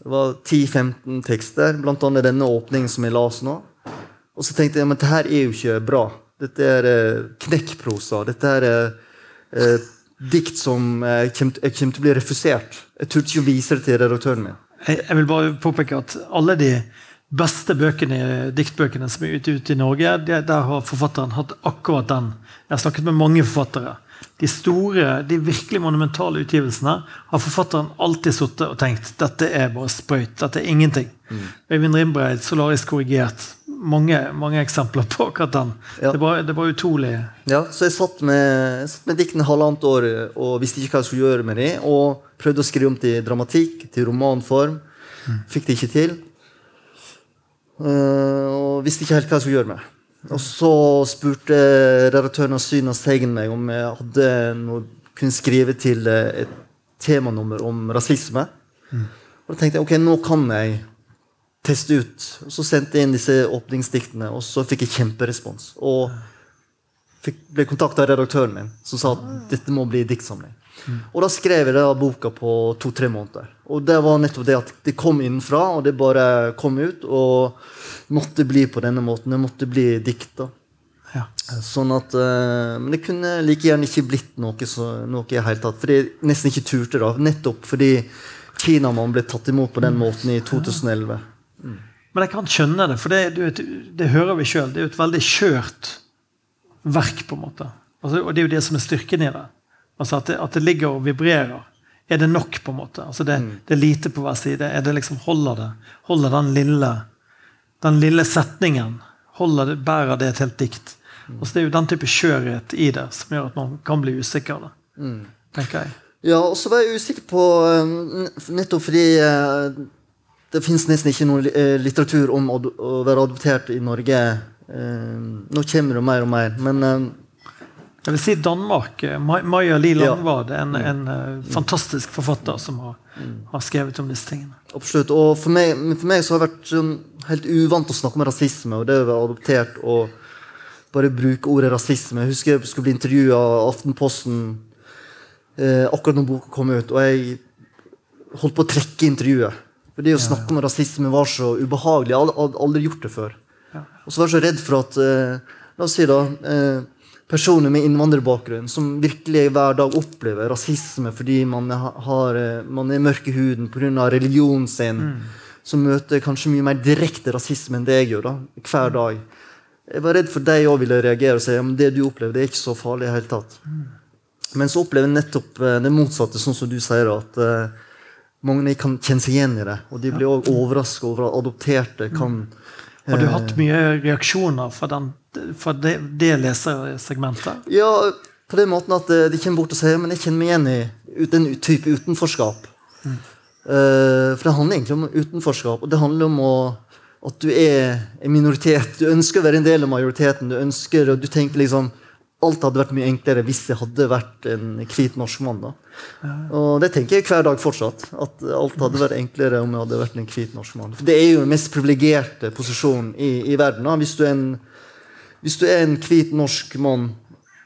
[SPEAKER 4] Det var 10-15 tekster, annet denne åpningen som jeg las nå. Og så tenkte jeg men dette her er jo ikke bra. Dette er eh, knekkprosa. Dette er eh, dikt som eh, jeg kommer til å bli refusert. Jeg turte ikke å vise det til redaktøren min.
[SPEAKER 2] Jeg, vil bare påpeke at alle de beste bøkene, diktbøkene som er ute, ute i Norge, der har forfatteren hatt akkurat den. Jeg har snakket med mange forfattere. De store, de virkelig monumentale utgivelsene har forfatteren alltid sittet og tenkt dette er bare sprøyt. Dette er ingenting. Øyvind Rimbreid, solarisk korrigert'. Mange, mange eksempler på Katan.
[SPEAKER 4] Ja.
[SPEAKER 2] Det, var, det var utrolig
[SPEAKER 4] Ja, så jeg satt med, jeg satt med diktene halvannet år og visste ikke hva jeg skulle gjøre med dem. Og prøvde å skrive om til dramatikk, til romanform. Fikk det ikke til. Uh, og visste ikke helt hva jeg skulle gjøre med. Og så spurte redaktøren av Synas Teigen meg om jeg hadde noe, kunne skrive til eh, et temanummer om rasisme. Og da tenkte jeg ok, nå kan jeg teste ut. Og så sendte jeg inn disse åpningsdiktene, og så fikk jeg kjemperespons. Og fikk, ble kontakta av redaktøren min, som sa at dette må bli diktsamling. Og da skrev jeg da boka på to-tre måneder. Og det var nettopp det at det kom innenfra, og det bare kom ut. Og måtte bli på denne måten. Det måtte bli dikt.
[SPEAKER 2] ja.
[SPEAKER 4] Sånn at, uh, Men det kunne like gjerne ikke blitt noe, så, noe i hele tatt. Fordi jeg nesten ikke turte da. Nettopp fordi Kinamann ble tatt imot på den måten i 2011.
[SPEAKER 2] Men jeg kan skjønne det, for det, du vet, det hører vi sjøl. Det er jo et veldig kjørt verk, på en måte. Altså, og det er jo det som er styrken i det. Altså at det, at det ligger og vibrerer. Er det nok, på en måte? Altså det, det er lite på hver side. Er det liksom, Holder det? Holder den lille, den lille setningen? Holder det, Bærer det et helt dikt? Altså det er jo den type skjørhet i det som gjør at man kan bli usikker. Da, tenker jeg.
[SPEAKER 4] Ja, og så var jeg usikker på eh, Nettopp fordi eh, det fins nesten ikke noe eh, litteratur om å, å være adoptert i Norge. Eh, Nå kommer det mer og mer. Men eh,
[SPEAKER 2] Jeg vil si Danmark. Maja Li
[SPEAKER 4] Ja.
[SPEAKER 2] Langvad, en, en eh, fantastisk forfatter som har, har skrevet om disse tingene.
[SPEAKER 4] absolutt. Og for meg, for meg så har det vært sånn helt uvant å snakke om rasisme og det å være adoptert og bare bruke ordet rasisme. Jeg husker jeg skulle bli intervjua av Aftenposten eh, akkurat når boka kom ut, og jeg holdt på å trekke intervjuet. For det å snakke om rasisme var så ubehagelig. Jeg hadde aldri, gjort det før. Og så var jeg så redd for at eh, La oss si da eh, personer med innvandrerbakgrunn som virkelig hver dag opplever rasisme fordi man, ha- har, eh, man er mørk i huden pga. religionen sin, som møter kanskje mye mer direkte rasisme enn det jeg gjør da, hver dag. Jeg var redd for de òg ville reagere og si at det du opplever, det er ikke så farlig. i hele tatt. Men så opplever jeg nettopp eh, det motsatte, sånn som du sier. at eh, mange kan kjenne seg igjen i det. Og de blir òg overraska over at adopterte kan
[SPEAKER 2] Har du
[SPEAKER 4] eh,
[SPEAKER 2] hatt mye reaksjoner fra, den, fra det, det lesersegmentet?
[SPEAKER 4] Ja, på den måten at eh, de kommer bort og sier men jeg kjenner meg igjen i den type utenforskap. Eh, for det handler egentlig om utenforskap, og det handler om å, at du er en minoritet. Du ønsker å være en del av majoriteten. Du ønsker, og du tenker liksom Alt hadde vært mye enklere hvis jeg hadde vært en hvit norsk mann. da. Og det tenker jeg hver dag fortsatt. At alt hadde vært enklere om jeg hadde vært en hvit norsk mann. For det er jo den mest privilegerte posisjonen i, i verden. da. Hvis du er en hvis du er en hvit norsk mann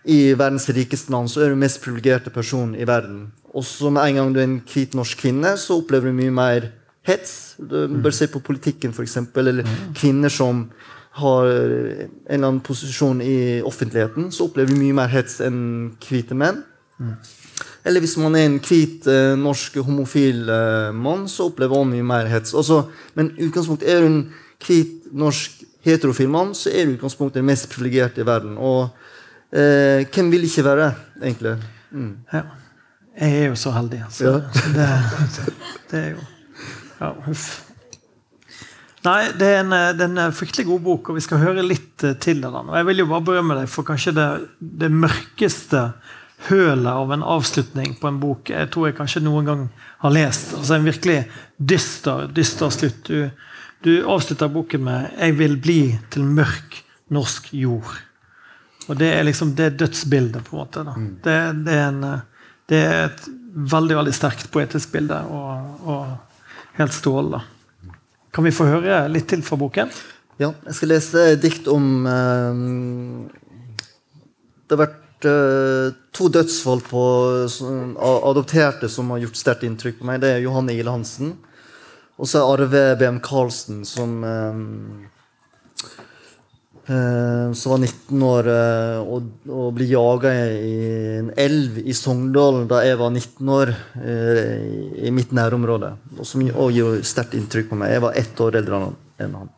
[SPEAKER 4] i verdens rikeste land, så er du den mest privilegerte personen i verden. Og så med en gang du er en hvit norsk kvinne, så opplever du mye mer hets. Du bør se på politikken, f.eks. Eller kvinner som har en eller annen posisjon i offentligheten, så opplever du mye mer hets enn hvite menn. Eller hvis man er en hvit eh, norsk homofil eh, mann, så opplever man mye mer hets. Altså, men utgangspunktet er du en hvit norsk heterofil mann, så er du utgangspunktet den mest privilegerte i verden. Og eh, hvem vil ikke være, egentlig? Mm.
[SPEAKER 2] Ja. Jeg er jo så heldig. altså.
[SPEAKER 4] Ja.
[SPEAKER 2] det, det er jo Ja, huff. Nei, det er, en, det er en fryktelig god bok, og vi skal høre litt eh, til den. Og jeg vil jo bare berømme deg for kanskje det, det mørkeste hølet av en avslutning på en bok jeg tror jeg kanskje noen gang har lest. Altså En virkelig dyster, dyster slutt. Du, du avslutter boken med 'Jeg vil bli til mørk norsk jord'. Og det er liksom det dødsbildet, på en måte. Da. Det, det, er en, eh, det er et veldig veldig sterkt poetisk bilde, og, og helt strålende. Kan vi få høre litt til fra boken?
[SPEAKER 4] Ja, jeg skal lese dikt om eh, Det har vært eh, to dødsfall på som- adopterte som har gjort sterkt inntrykk på meg. Det er Johanne Ile Hansen. Og så er Arve BM Karlsen, som eh, som var 19 år, eh, og, og ble jaga i en elv i Sogndal da jeg var 19 år, eh, i mitt nærområde. Og som også gjorde sterkt inntrykk på meg. Jeg var ett år eldre enn han.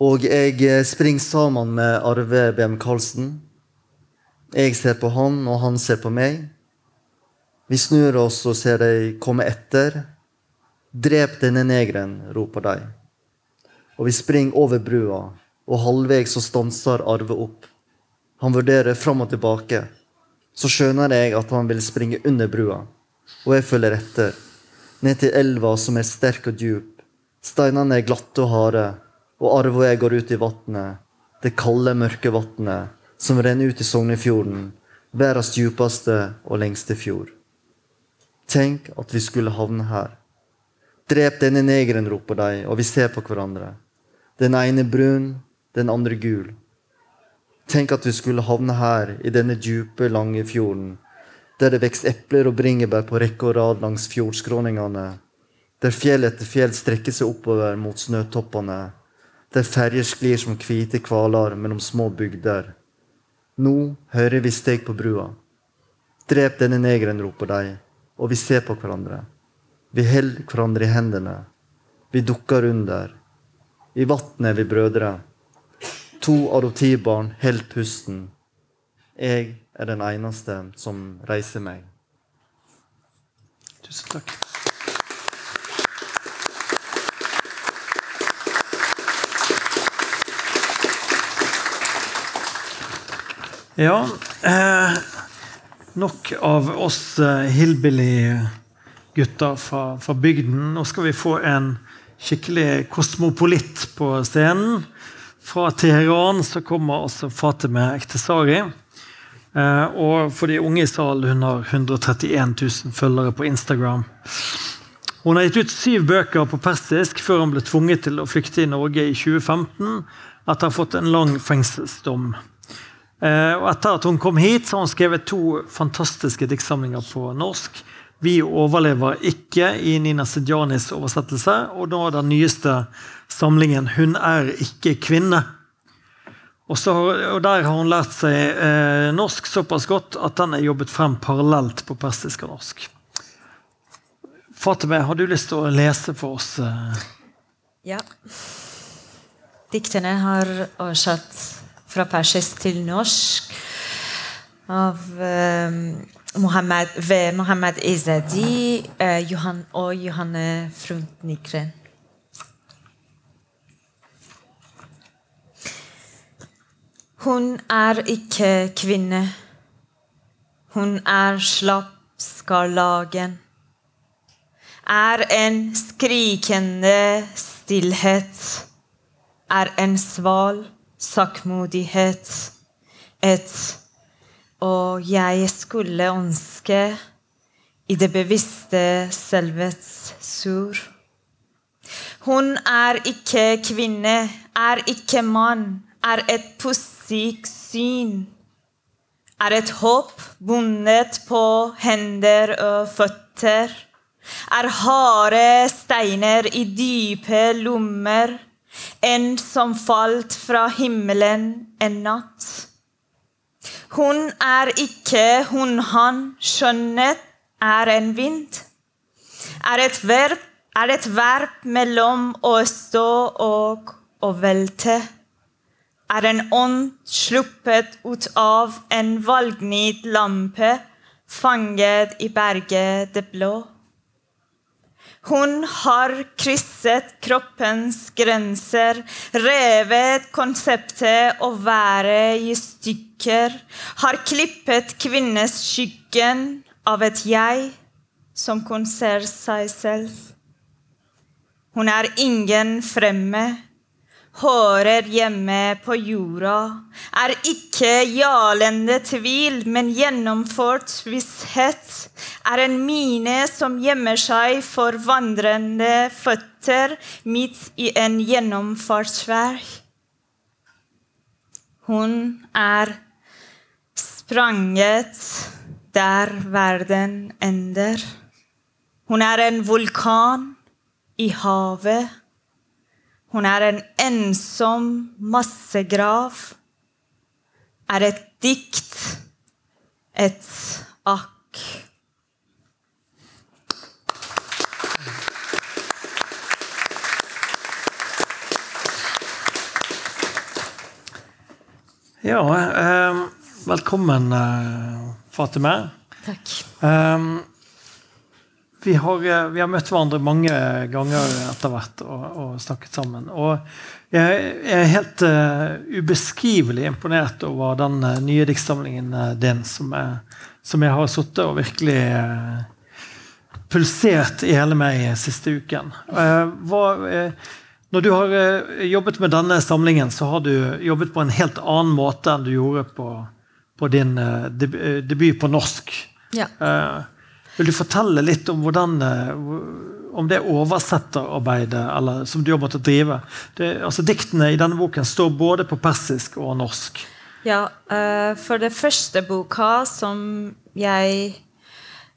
[SPEAKER 4] Og jeg eh, springer sammen med Arve BM Karlsen. Jeg ser på han, og han ser på meg. Vi snur oss og ser de komme etter. Drep denne negeren, roper de. Og vi springer over brua, og halvveis så stanser Arve opp. Han vurderer fram og tilbake. Så skjønner jeg at han vil springe under brua, og jeg følger etter. Ned til elva som er sterk og djup. Steinene er glatte og harde og Arve og jeg går ut i vatnet, det kalde, mørke vatnet som renner ut i Sognefjorden, verdens djupeste og lengste fjord. Tenk at vi skulle havne her. Drep denne negeren, roper de, og vi ser på hverandre. Den ene brun, den andre gul. Tenk at vi skulle havne her, i denne djupe, lange fjorden, der det vokser epler og bringebær på rekke og rad langs fjordskråningene, der fjell etter fjell strekker seg oppover mot snøtoppene, der ferjer sklir som hvite hvaler mellom små bygder. Nå hører vi steg på brua. Drep denne negeren, roper de, og vi ser på hverandre. Vi holder hverandre i hendene. Vi dukker under. I vatnet er vi brødre. To adoptivbarn holder pusten. Jeg er den eneste som reiser meg.
[SPEAKER 2] Tusen takk. Ja, eh, nok av oss eh, hillbilly-gutter fra, fra, bygden. Nå skal vi få en skikkelig kosmopolitt på scenen. Fra Teheran så kommer også Fatime Ektesari. Eh, og for de unge i salen, hun har 131 000 følgere på Instagram. Hun har gitt ut syv bøker på persisk før hun ble tvunget til å flykte i Norge i 2015 etter å ha fått en lang fengselsdom. Eh, og etter at hun kom hit, så har hun skrevet to fantastiske diktsamlinger på norsk. 'Vi overlever ikke' i Nina Sidjanis oversettelse, og nå den nyeste samlingen 'Hun er ikke kvinne'. Og, så, og Der har hun lært seg eh, norsk såpass godt at den er jobbet frem parallelt på persisk og norsk. Fatime, har du lyst til å lese for oss? Eh?
[SPEAKER 5] Ja. Diktene har oversatt fra persisk til norsk av um, Ved Mohammed Izadi uh, Johan, og Johanne Fruntnigren. Hun er ikke kvinne. Hun er slappskarlagen. Er en skrikende stillhet. Er en sval sakkmodighet. Et Og jeg skulle ønske i det bevisste selvets sur. Hun er ikke kvinne, er ikke mann, er et pussig syn. Er et håp bundet på hender og føtter. Er harde steiner i dype lommer en som falt fra himmelen en natt. Hun er ikke hun han, skjønnet er en vind. Er et verb, er et verb mellom å stå og å velte. Er en ånd sluppet ut av en valgnitt lampe, fanget i berget det blå. Hun har krysset kroppens grenser, revet konseptet å være i stykker, har klippet kvinnes skyggen av et jeg som kun seg selv. Hun er ingen fremme, hører hjemme på jorda, er ikke jalende tvil, men gjennomført visshet, er en mine som gjemmer seg for vandrende føtter midt i en gjennomfartsvei. Hun er spranget der verden ender. Hun er en vulkan i havet Hun er en ensom massegrav. Er et dikt, et akk.
[SPEAKER 2] Ja, eh, velkommen, eh, Fatime.
[SPEAKER 5] Takk.
[SPEAKER 2] Eh, vi, har, eh, vi har møtt hverandre mange ganger etter hvert og, og snakket sammen. Og jeg er helt uh, ubeskrivelig imponert over den uh, nye diktsamlingen uh, din, som jeg, som jeg har sittet og virkelig pulsert i hele meg siste uken. Hva, når du har jobbet med denne samlingen, så har du jobbet på en helt annen måte enn du gjorde på, på din deb debut på norsk.
[SPEAKER 5] Ja.
[SPEAKER 2] Eh, vil du fortelle litt om hvordan eh, om det oversetterarbeidet eller, som du har måttet drive? Det, altså, diktene i denne boken står både på persisk og norsk.
[SPEAKER 5] Ja, uh, for det første boka som jeg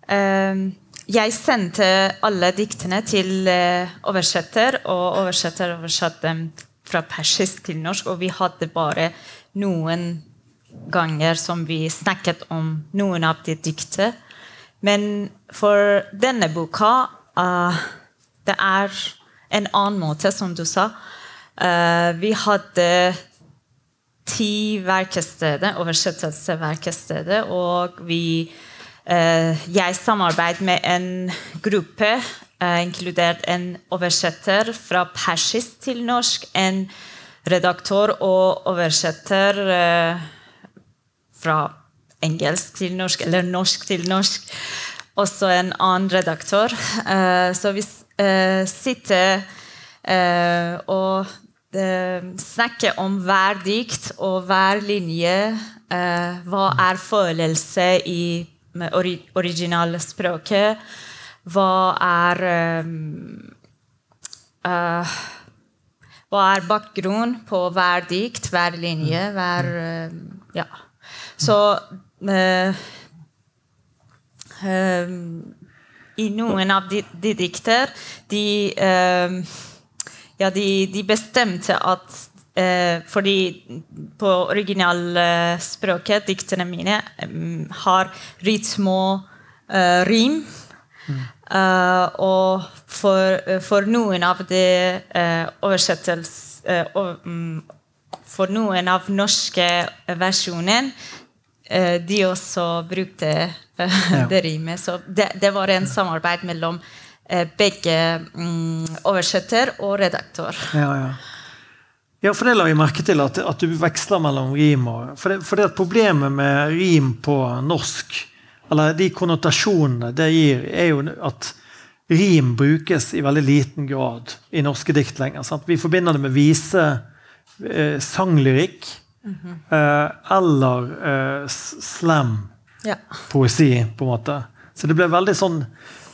[SPEAKER 5] uh, Jeg sendte alle diktene til uh, oversetter, og oversetter oversatte dem fra persisk til norsk. Og vi hadde bare noen ganger som vi snakket om noen av de diktene. Men for denne boka uh, Det er en annen måte, som du sa. Uh, vi hadde ti verksteder, oversettelsesverksteder, og vi uh, Jeg samarbeidet med en gruppe, uh, inkludert en oversetter fra persisk til norsk, en redaktør og oversetter fra engelsk til norsk, eller norsk til norsk. Også en annen redaktør. Eh, så vi eh, sitter eh, og snakker om hver dikt og hver linje. Hva er følelse i originalspråket? Hva er Hva er bakgrunnen på hver dikt, hver linje, hver Ja. Så I noen av de, de dikter de, eh, ja, de, de bestemte at eh, Fordi på originalspråket, diktene mine, eh, har rytme eh, rim. Uh, og for, for noen av de uh, oversettels... Uh, mm, for noen av norske versjoner eh, de også brukte eh, [laughs] det rimet. Så det, det var en samarbeid mellom eh, begge mm, oversetter og redaktør.
[SPEAKER 2] Ja, ja. ja, for det la jeg merke til, at, at du veksler mellom rim og For det, for det problemet med rim på norsk, eller de konnotasjonene det gir, er jo at rim brukes i veldig liten grad i norske dikt lenger. Sant? Vi forbinder det med vise eh, sanglyrikk eh, eller eh, slam
[SPEAKER 5] Ja.
[SPEAKER 2] poesi, på en måte. Så det ble veldig sånn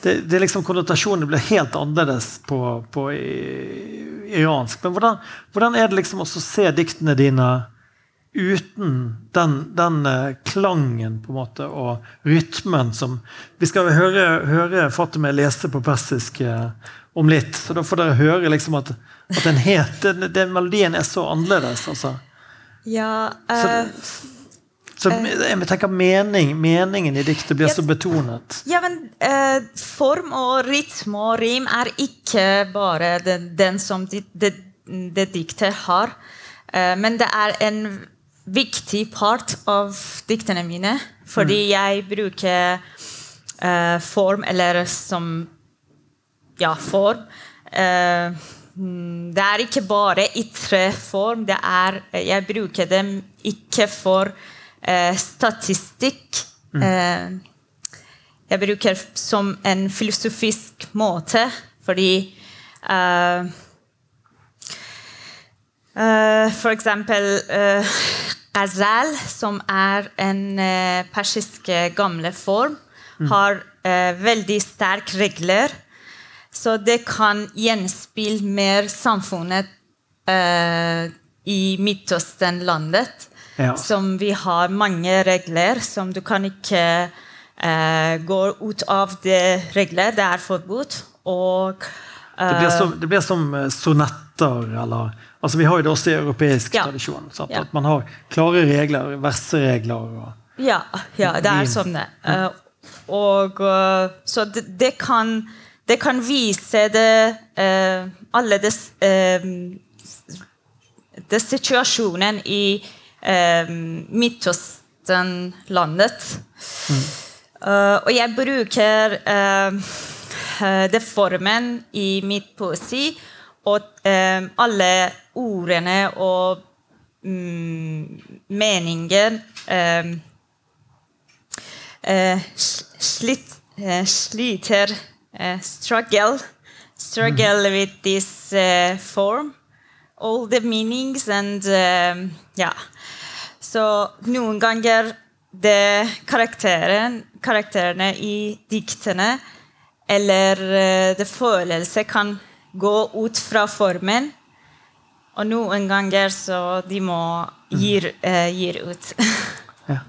[SPEAKER 2] det, det liksom Konnotasjonene ble helt annerledes på, på i- iransk. Men hvordan, hvordan er det liksom å se diktene dine uten den, den eh, klangen på en måte, og rytmen som Vi skal høre, høre Fatime lese på persisk om litt, så da får dere høre liksom at, at den, het, den, den melodien er så annerledes. altså.
[SPEAKER 5] Ja, uh,
[SPEAKER 2] Så jeg tenker mening, meningen i diktet blir så betonet.
[SPEAKER 5] ja, men eh, form og rytme og rim er ikke bare den, den som det de, de diktet har. Eh, men det er en viktig part av diktene mine. Fordi jeg bruker eh, form, eller som Ja, form. Eh, mm, det er ikke bare ytre form. Det er, jeg bruker dem ikke for eh, statistikk. Eh, jeg bruker som en filosofisk måte, fordi eh, eh, For eksempel eh, ghazal, som er en eh, persisk eh, gamle form, har eh, veldig sterke regler. Så det kan gjenspeile mer samfunnet eh, i Midtøsten-landet.
[SPEAKER 2] Ja.
[SPEAKER 5] Som vi har mange regler som du kan ikke eh, gå ut av de regler. Det er forbudt. Og
[SPEAKER 2] Det blir
[SPEAKER 5] eh,
[SPEAKER 2] som, det blir som sonetter eller Altså, vi har jo det også i europeisk
[SPEAKER 5] Ja.
[SPEAKER 2] tradisjon.
[SPEAKER 5] Ja.
[SPEAKER 2] At man har klare regler, verseregler og
[SPEAKER 5] Ja, ja det er sånn det. Eh, og eh, Så det, det kan det kan vise det uh, alle det, uh, det situasjonen i uh, Midtøsten-landet. Eh, og jeg bruker eh, eh, det formen i mitt poesi, og eh, alle ordene og um, meningen eh, eh, sl- slit, eh, sliter eh, struggle struggle with this uh, form all the meanings and um, yeah. så noen ganger det karakteren, karakterene i diktene eller uh, det følelse kan gå ut fra formen og noen ganger så de må gir, uh, gir ut [laughs]
[SPEAKER 2] Ja.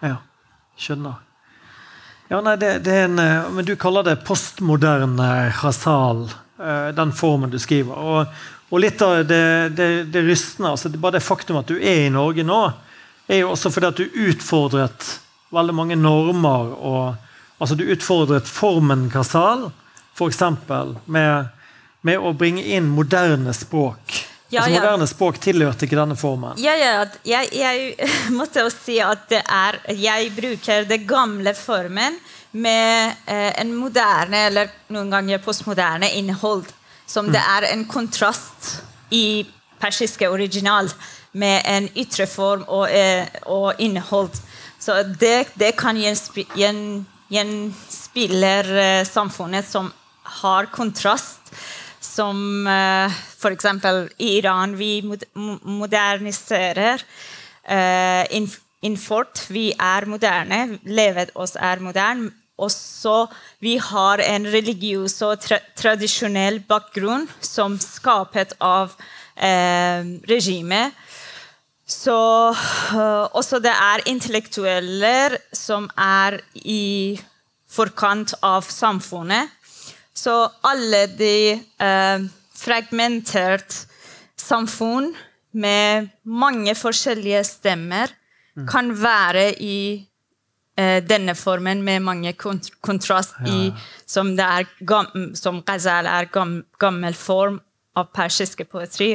[SPEAKER 2] ja. Skjønner. Ja, nei, det, det en, eh, men du kaller det postmoderne rasal, eh, den formen du skriver. Og, og litt av det, det, det rystende, altså bare det faktum at du er i Norge nå, er jo også fordi at du utfordret veldig mange normer. og altså Du utfordret formen rasal, f.eks. Med, med å bringe inn moderne språk.
[SPEAKER 5] Ja,
[SPEAKER 2] altså. Moderne språk tilhørte ikke denne formen.
[SPEAKER 5] Ja, ja, jeg, jeg [laughs] måtte jo si at det er Jeg bruker den gamle formen med eh, en moderne eller noen ganger postmoderne innhold. Som det er en kontrast i persiske original med en ytre form og, eh, og innhold. Så det, det kan gjenspille gjen- gjenspiller eh, samfunnet som har kontrast som uh, f.eks. i Iran vi moderniserer. Uh, inf vi er moderne. Levet oss er moderne. Også vi har en religiøs og tra tradisjonell bakgrunn som skapet av uh, regimet. Så øh, også det er intellektuelle som er i forkant av samfunnet. Så alle de eh, fragmenterte samfunn med mange forskjellige stemmer kan være i eh, denne formen med mange kont kontrast i som, det er gam som ghazal er gam gammel form av persiske poetri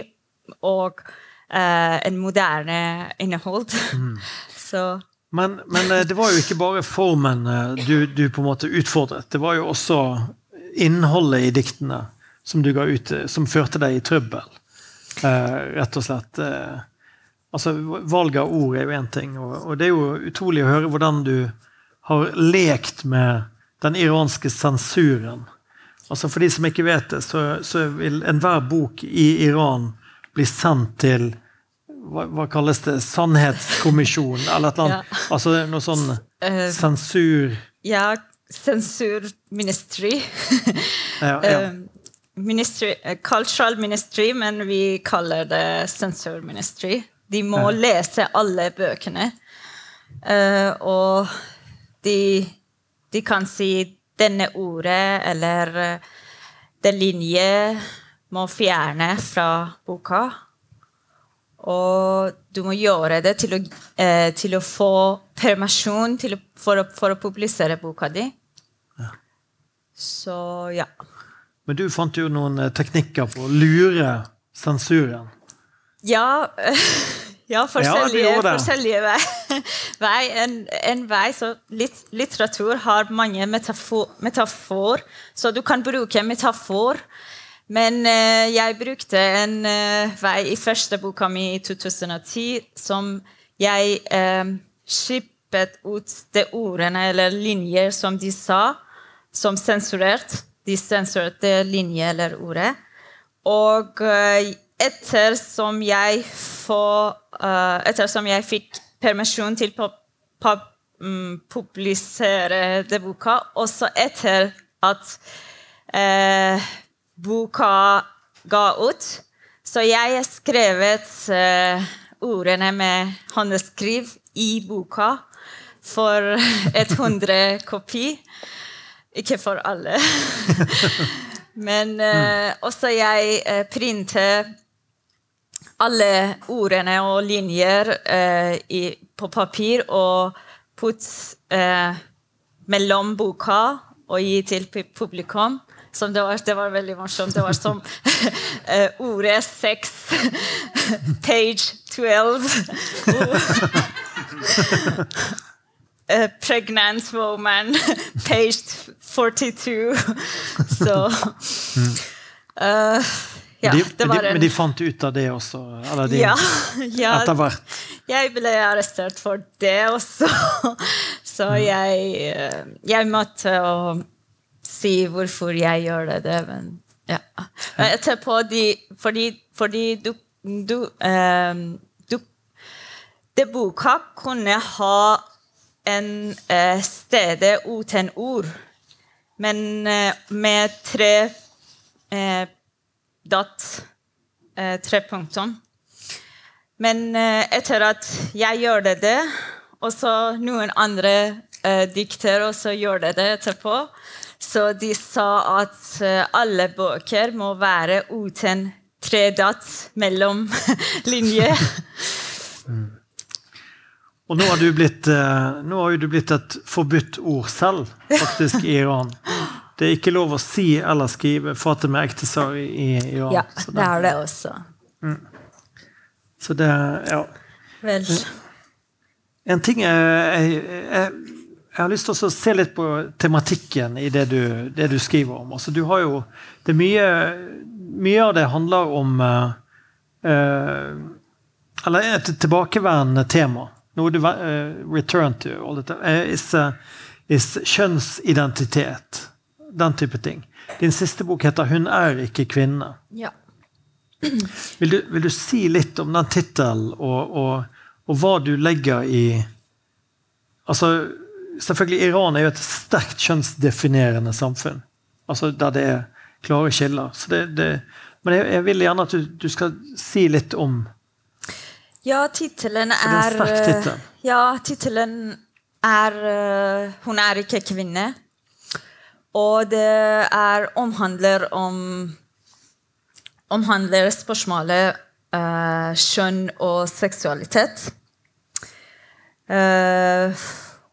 [SPEAKER 5] og eh, en moderne innhold. [laughs] Så
[SPEAKER 2] Men, men eh, det var jo ikke bare formen eh, du, du på en måte utfordret. Det var jo også innholdet i diktene som du ga ut, som førte deg i trøbbel. Eh, rett og slett. Eh, altså, valg av ord er jo én ting, og, og det er jo utrolig å høre hvordan du har lekt med den iranske sensuren. Altså For de som ikke vet det, så, så vil enhver bok i Iran bli sendt til hva, hva kalles det? Sannhetskommisjon? Eller et eller annet.
[SPEAKER 5] Ja.
[SPEAKER 2] Altså noe sånn
[SPEAKER 5] eh,
[SPEAKER 2] sensur
[SPEAKER 5] ja, sensurministry.
[SPEAKER 2] ja, ja.
[SPEAKER 5] Um, [laughs] ministry, eh, cultural ministry, men vi kaller det censor ministry. De må lese alle bøkene. Uh, og de, de kan si 'denne ordet' eller eh, 'den linje' må fjerne fra boka. Og du må gjøre det til å, eh, til å få permisjon å, for, å, for å publisere boka di. Så ja.
[SPEAKER 2] Men du fant jo noen eh, teknikker på å lure sensuren.
[SPEAKER 5] Ja, [laughs] ja forskjellige,
[SPEAKER 2] ja,
[SPEAKER 5] forskjellige vei. [laughs] vei. En, en vei så litt, Litteratur har mange metafor, metafor, så du kan bruke metafor. Men eh, jeg brukte en eh, vei i første boka mi i 2010 som jeg eh, skippet ut de ordene eller linjer som de sa, som sensurert. De sensurerte linje eller ordet. Og ettersom etter som jeg får eh, Etter jeg fikk permisjon til å mm, publisere det boka, også etter at eh, boka ga ut, så jeg skrevet eh, ordene med håndskriv i boka for [laughs] et hundre kopi. Ikke for alle. [laughs] Men eh, også jeg uh, printer alle ordene og linjer eh, i, på papir og putt eh, mellom boka og gi til publikum. Det, var, det var veldig morsomt. Det var som [laughs] eh, ordet 6, [laughs] page 12. Eh, pregnant woman, page 42. [laughs] Så [laughs] uh, Ja,
[SPEAKER 2] de,
[SPEAKER 5] det var en
[SPEAKER 2] men de fant ut av det også? Eller de,
[SPEAKER 5] ja, [laughs] ja,
[SPEAKER 2] Etter hvert?
[SPEAKER 5] jeg ble arrestert for det også. Så jeg, eh, jeg måtte si hvorfor jeg gjør det. Men, ja. Men etterpå de, Fordi, fordi du, du, um, du Det boka kunne ha en uh, sted uten ord, men eh, med tre eh, dot, eh, tre punktum. Men eh, etter at jeg gjorde det, og så noen andre eh, dikter også gjorde det etterpå, så de sa at eh, alle bøker må være uten tre dot mellom [laughs] linjer.
[SPEAKER 2] Og nå har, du blitt, eh, nå har jo du blitt et forbudt ord selv, faktisk, i Iran. Det er ikke lov å si eller skrive Fatima Ektesar i, Iran.
[SPEAKER 5] Ja,
[SPEAKER 2] så,
[SPEAKER 5] det er det også.
[SPEAKER 2] så det Ja.
[SPEAKER 5] Vel.
[SPEAKER 2] En ting jeg, jeg, jeg, jeg har lyst til å se litt på tematikken i det du, det du skriver om. Altså, du har jo det mye, mye av det handler om uh, Eller er et tilbakeværende tema. Noe du uh, return to all the time. uh, is, uh, is kjønnsidentitet. Den type ting. Din siste bok heter 'Hun er ikke kvinne'.
[SPEAKER 5] Ja. [clears throat]
[SPEAKER 2] Vil du, vil du si litt om den tittelen, og, og, og hva du legger i Altså, selvfølgelig Iran er jo et sterkt kjønnsdefinerende samfunn. Altså Der det er klare skiller. Så det, det, men jeg, jeg vil gjerne at du, du skal si litt om
[SPEAKER 5] Ja, tittelen
[SPEAKER 2] er
[SPEAKER 5] er eh. Ja, tittelen er eh, 'Hun er ikke kvinne'. Og det er omhandler om Omhandler spørsmålet uh, kjønn og seksualitet. Uh,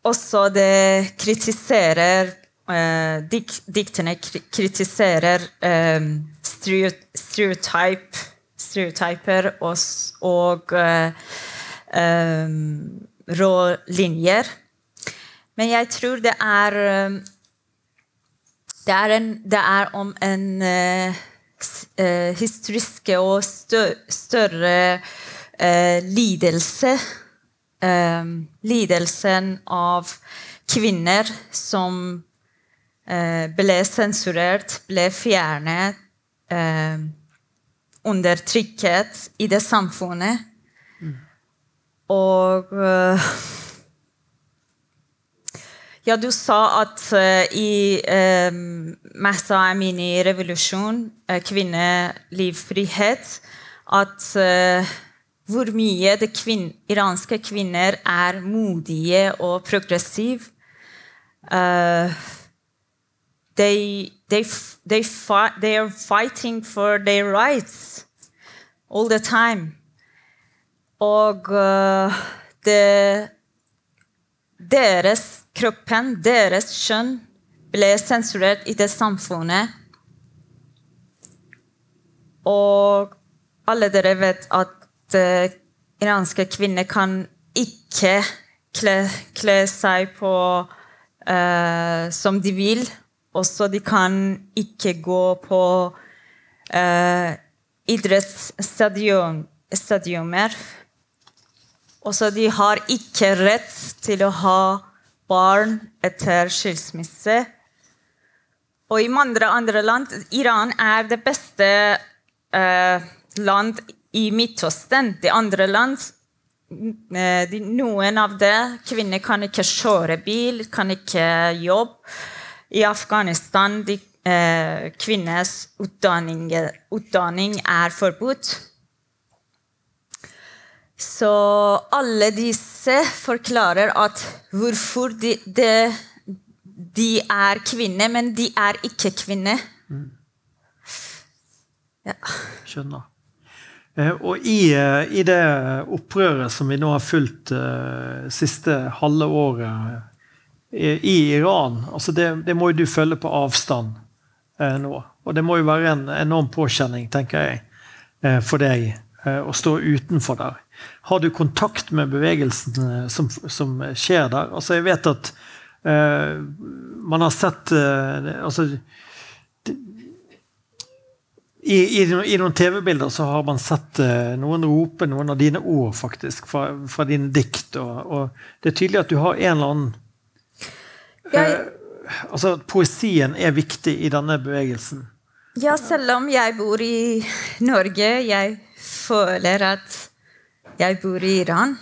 [SPEAKER 5] også det kritiserer uh, dik, Diktene kritiserer eh, stereotype, stereotyper og, og uh, rå linjer. Men jeg tror det er eh, det er, en, det er om en uh, historiske og større, større uh, lidelse. Eh, lidelsen av kvinner som uh, ble sensurert, ble fjernet, eh, undertrykket i det samfunnet. Og eh, ja, du sa at eh, i uh, Mahsa Amini-revolusjon, uh, kvinnelivfrihet, at eh, hvor mye det kvin iranske kvinner er modige og progressive. Eh, they, they, f- they, fi- they are fighting for their rights all the time. Og uh, det deres kroppen, deres kjønn, ble sensurert i det samfunnet. Og alle dere vet at uh, iranske kvinner kan ikke kle, kle seg på uh, som de vil. Også de kan ikke gå på uh, idrettsstadioner. Også de har ikke rett til å ha barn etter skilsmisse. Og i mange andre land Iran er det beste uh, land i Midtøsten. De andre land eh, de, Noen av det Kvinner kan ikke kjøre bil, kan ikke jobbe. I Afghanistan de, eh, kvinners utdanning, utdanning er forbudt. Så alle disse forklarer at hvorfor de, de, de er kvinner, men de er ikke kvinner. Ja.
[SPEAKER 2] Skjønner. Eh, Og i, eh, i det opprøret som vi nå har fulgt uh, siste halve året i, Iran, altså det, det må jo du følge på avstand eh, nå. Og det må jo være en enorm påkjenning, tenker jeg, eh, for deg eh, å stå utenfor der. Har du kontakt med bevegelsen eh, som, som skjer der? Altså Jeg vet at eh, man har sett eh, altså, i, i, I noen TV-bilder så har man sett noen rope noen av dine ord, faktisk, fra, fra dine dikt. Og, og det er tydelig at du har en eller annen
[SPEAKER 5] Jeg,
[SPEAKER 2] Altså poesien er viktig i denne bevegelsen.
[SPEAKER 5] ja, selv om jeg bor i Norge, jeg føler at jeg bor i Iran.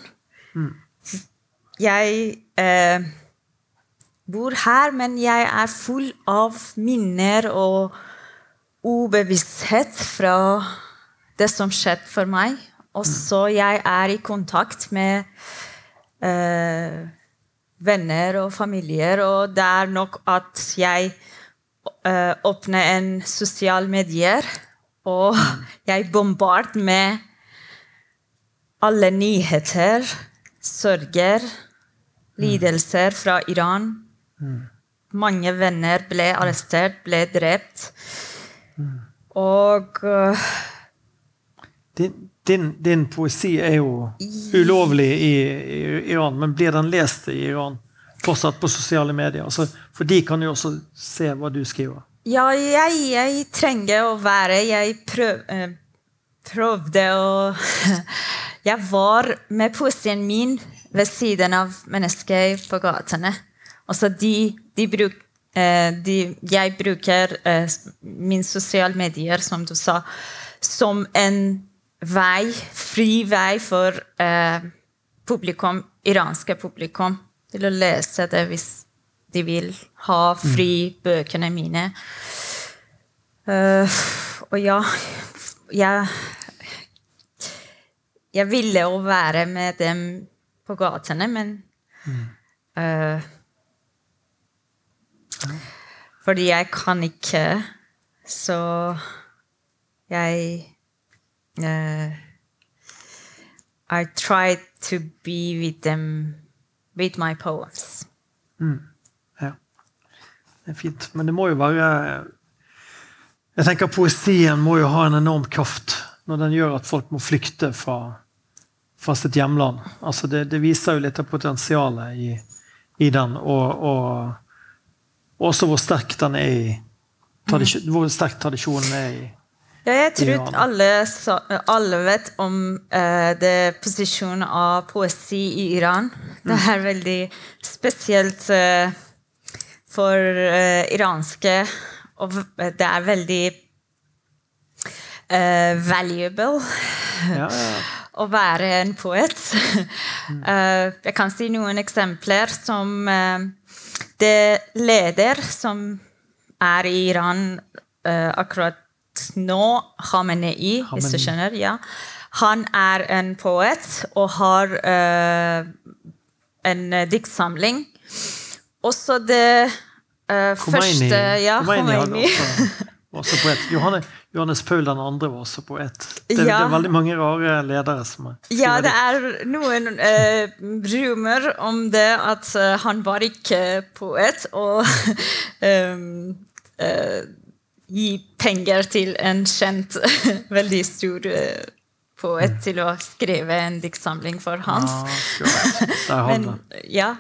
[SPEAKER 5] Jeg eh, bor her, men jeg er full av minner og ubevissthet fra det som skjedde for meg. Og så jeg er i kontakt med eh, venner og familier, og det er nok at jeg uh, åpner en sosial medier, og jeg bombard med alle nyheter, sorger, lidelser fra Iran. Mange venner ble arrestert, ble drept. Og uh,
[SPEAKER 2] Din, din, din poesi er jo ulovlig i, i Iran, men blir den lest i Iran fortsatt på sosiale medier? Altså, for de kan jo også se hva du skriver.
[SPEAKER 5] Ja, jeg, jeg trenger å være Jeg prøv, eh, prøvde å [laughs] Jeg var med poesien min ved siden av mennesker på gatene. Altså de, de bruk, eh, de, jeg bruker eh, min sosiale medier, som du sa, som en vei, fri vei for eh, publikum, iranske publikum, til å lese det hvis de vil ha fri bøkene mine. Uh, og ja, jeg Jeg ville å være med dem på gatene, men uh, Fordi jeg kan ikke, så jeg eh, I try to be with them with my poems.
[SPEAKER 2] Ja. Det er fint. Men det må jo være Jeg tenker Poesien må jo ha en enorm kraft når den gjør at folk må flykte fra, fra sitt hjemland. Altså det, det viser jo litt av potensialet i, i den, og, og, og også hvor sterk den er i tradisjon, Hvor sterk tradisjonen er i
[SPEAKER 5] Ja, jeg tror alle, alle vet om uh, det posisjonen av poesi i Iran. Det er veldig spesielt uh, for uh, iranske, og det er veldig valuable
[SPEAKER 2] ja, ja. [laughs]
[SPEAKER 5] å være en poet. [laughs] Eh, jeg kan si noen eksempler som Det leder som er i Iran akkurat nå, Khamenei, hvis du skjønner. ja. Han er en poet og har uh, en eh, diktsamling. Også det
[SPEAKER 2] uh,
[SPEAKER 5] første Ja,
[SPEAKER 2] Khomeini
[SPEAKER 5] Khomeini.
[SPEAKER 2] også, også poet. Johanne, Johannes Paul den andre var også poet. Det, det er veldig mange rare ledere som er
[SPEAKER 5] Ja, det er noen uh, rumor om det at han var ikke poet, og um, [laughs] gi penger til en kjent, [laughs] veldig stor eh, poet til å skrive en diktsamling for hans.
[SPEAKER 2] Ah, [laughs]
[SPEAKER 5] Men, ja,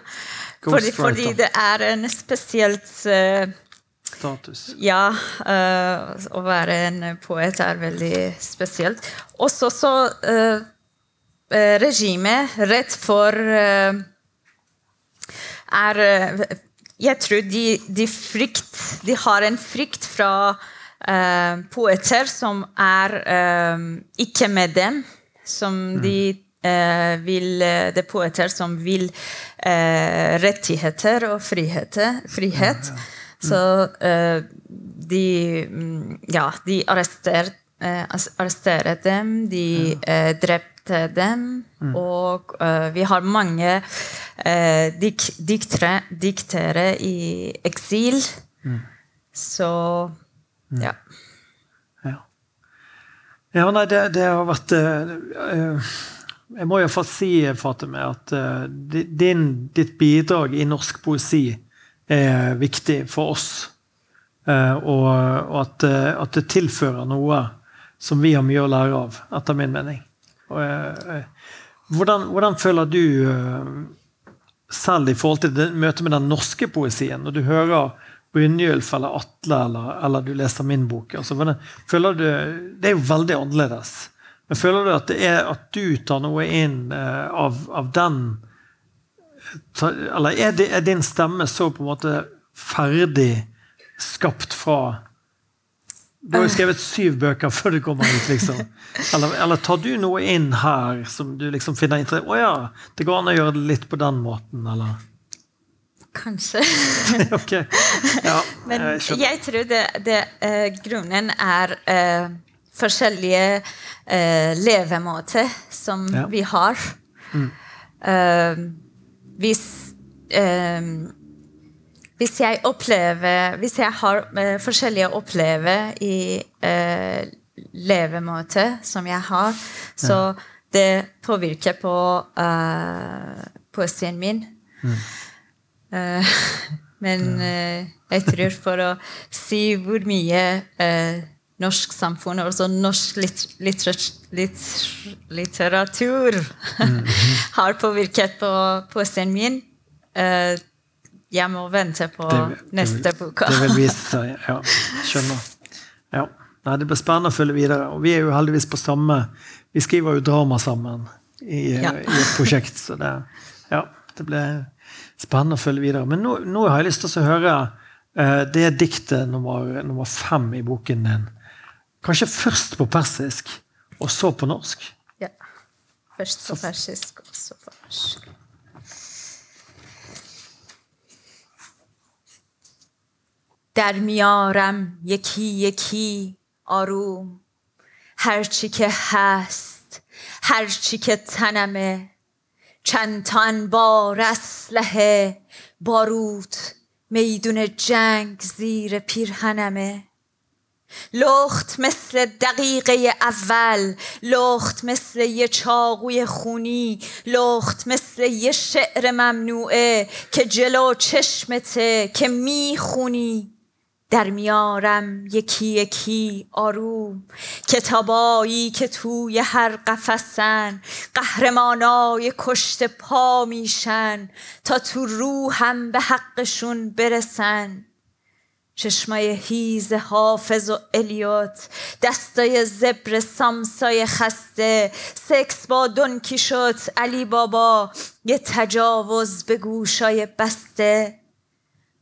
[SPEAKER 5] fordi, fordi det er en spesielt uh,
[SPEAKER 2] status.
[SPEAKER 5] ja, Uh, å være en poet er veldig spesielt. Også så uh, regimet rett for er Jeg tror de, de, frykt, de har en frykt fra eh, poeter som er eh, ikke med dem. Som de eh, vil Det er poeter som vil eh, rettigheter og friheter, frihet. Så eh, de mm, Ja, de arrester, ass- arresterer dem, de eh, drepte dem. Og uh, vi har mange uh, dik diktere, diktere i eksil. Så ja.
[SPEAKER 2] Ja. Ja, nei, det, det har vært uh, Jeg må iallfall si, Fatime, at din, ditt bidrag i norsk poesi er viktig for oss. Og, og at, at, det tilfører noe som vi har mye å lære av, etter min mening. Eh, hvordan, hvordan, føler du selv i forhold til møtet med den norske poesien, når du hører Brynjulf eller Atle, eller, eller, du leser min bok. Altså, du, det er jo veldig annerledes. Men føler du at, det er, at du tar noe inn eh, av, av, den Eller er, det, er, din stemme så på en måte ferdig skapt fra Du har jo skrevet syv bøker før du kommer hit, liksom. Eller, eller, tar du noe inn her som du liksom finner interessant Å ja, det går an å gjøre det litt på den måten, eller?
[SPEAKER 5] Kanskje. [laughs]
[SPEAKER 2] ok. ja,
[SPEAKER 5] Men jeg, tror det, det uh, grunnen er uh, forskjellige uh, levemåter som ja. vi har. Mm. hvis hvis jeg opplever Hvis jeg har forskjellige opplever i levemåter som jeg har, så ja. det påvirker på poesien min. Mm. Uh, [laughs] men uh, jeg tror for å si hvor mye uh, norsk samfunn, altså norsk litter, litter, litteratur, mm -hmm. [laughs] har påvirket på poesien min Jeg må vente på det, neste bok.
[SPEAKER 2] Det vil vise seg, ja. Skjønner. Ja. Nei, det blir spennende å følge videre. Og vi er jo heldigvis på samme Vi skriver jo drama sammen i, ja. i et prosjekt, så det, ja, det blir spennende å følge videre. Men nå, nå har jeg lyst til å høre uh, det diktet nummer, nummer, fem i boken din. Kanskje først på persisk, og så på norsk?
[SPEAKER 5] Ja. Først på persisk, og så på norsk. در میارم یکی یکی آروم. هرچی که هست هرچی که تنمه چند تا انبار اسلحه باروت میدون جنگ زیر پیرهنمه. لخت مثل دقیقه اول لخت مثل یه چاقوی خونی لخت مثل یه شعر ممنوعه که جلو چشمته که می‌خونی. در میارم یکی یکی آروم. کتابایی که توی هر قفسن قهرمانای کشت پا میشن تا تو روحم به حقشون برسن. چشمای هیز حافظ و الیوت دستای زبر سامسای خسته. سکس با دنکی شد علی بابا یه تجاوز به گوشای بسته.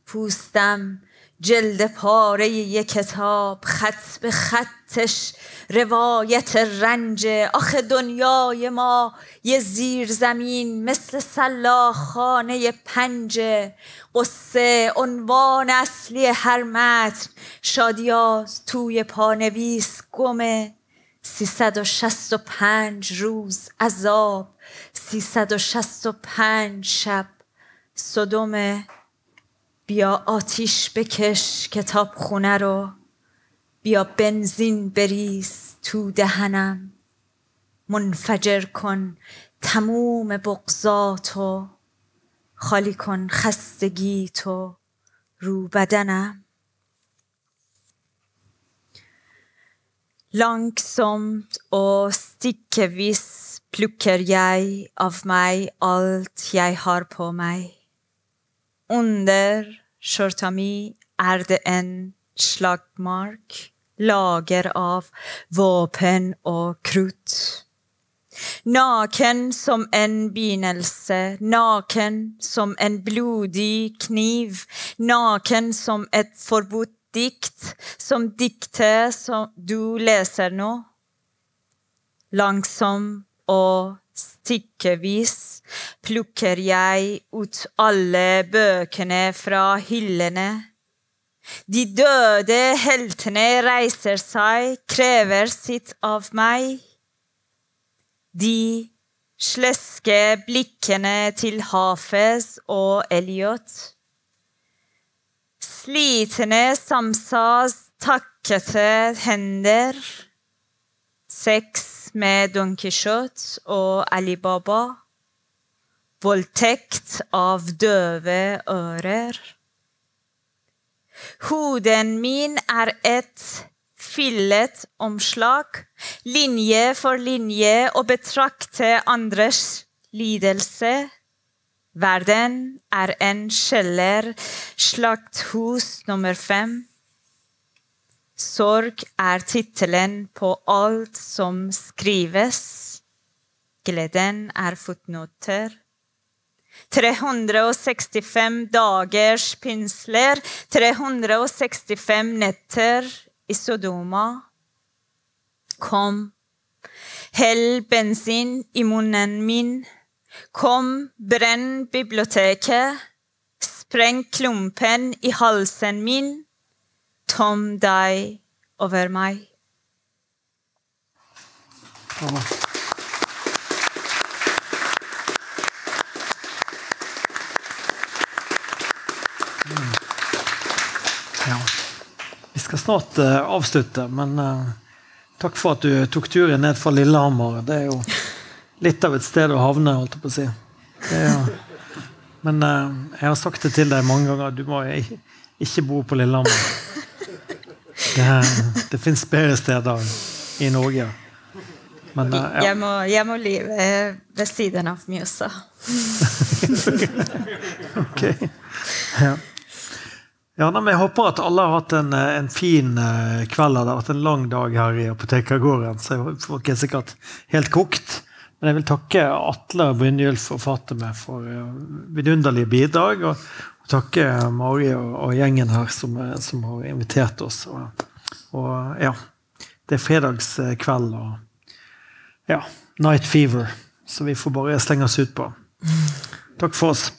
[SPEAKER 5] پوستم جلد پاره یک کتاب خط به خطش روایت رنج. آخه دنیای ما یه زیر زمین مثل سلاخانه پنجه قصه عنوان اصلی هر متن. شادیاز توی پانویس گمه سیصد و شست و پنج روز عذاب. سیصد و شست و پنج شب صدومه بیا آتیش بکش کتاب خونه رو بیا بنزین بریز تو دهنم منفجر کن تموم بغضاتو خالی کن خستگی تو رو بدنم Langsomt og stikkevis plukker jeg av meg alt jeg har på meg. Under skjørta mi er det en slagmark, lager av våpen og krutt. Naken som en begynnelse, naken som en blodig kniv, naken som et forbudt dikt, som diktet som du leser nå. Langsom og Stykkevis plukker jeg ut alle bøkene fra hyllene. De døde heltene reiser seg, krever sitt av meg. De sleske blikkene til Hafez og Elliot. Slitne samsas takkete hender Sex med Don Quijote og Alibaba. Voldtekt av døve ører. Hoden min er et fillet omslag, linje for linje, og betrakte andres lidelse. Verden er en kjeller, slakthus nummer fem. Sorg er tittelen på alt som skrives. Gleden er fotnoter. 365 dagers pinsler, 365 netter i Sodoma. Kom, hell bensin i munnen min. Kom, brenn biblioteket. Spreng klumpen i halsen min. Tom deg over meg.
[SPEAKER 2] Ja. Vi skal snart uh, avslutte, men uh, takk for at du tok turen ned fra Lillehammer. Det er jo litt av et sted å havne, holdt jeg på å si. Det er jo- men uh, jeg har sagt det til deg mange ganger, du må ikke, ikke bo på Lillehammer. Det, det fins bedre steder i Norge. Men eh, ja.
[SPEAKER 5] Jeg må, jeg må leve ved siden av Mjøsa. [laughs]
[SPEAKER 2] Ok. Ja. Ja, nei, jeg håper at alle har hatt en, eh, en fin eh, kveld. Det har vært en lang dag her i Apotekergården, så folk er sikkert helt kokt. Men jeg vil takke Atle og Brynjulf og Fatime for eh, vidunderlige bidrag. Og takke Mari og, og gjengen her som, som har invitert oss. Og, og ja, det er fredagskveld og ja, night fever. Så vi får bare slenge oss ut på. Takk for oss.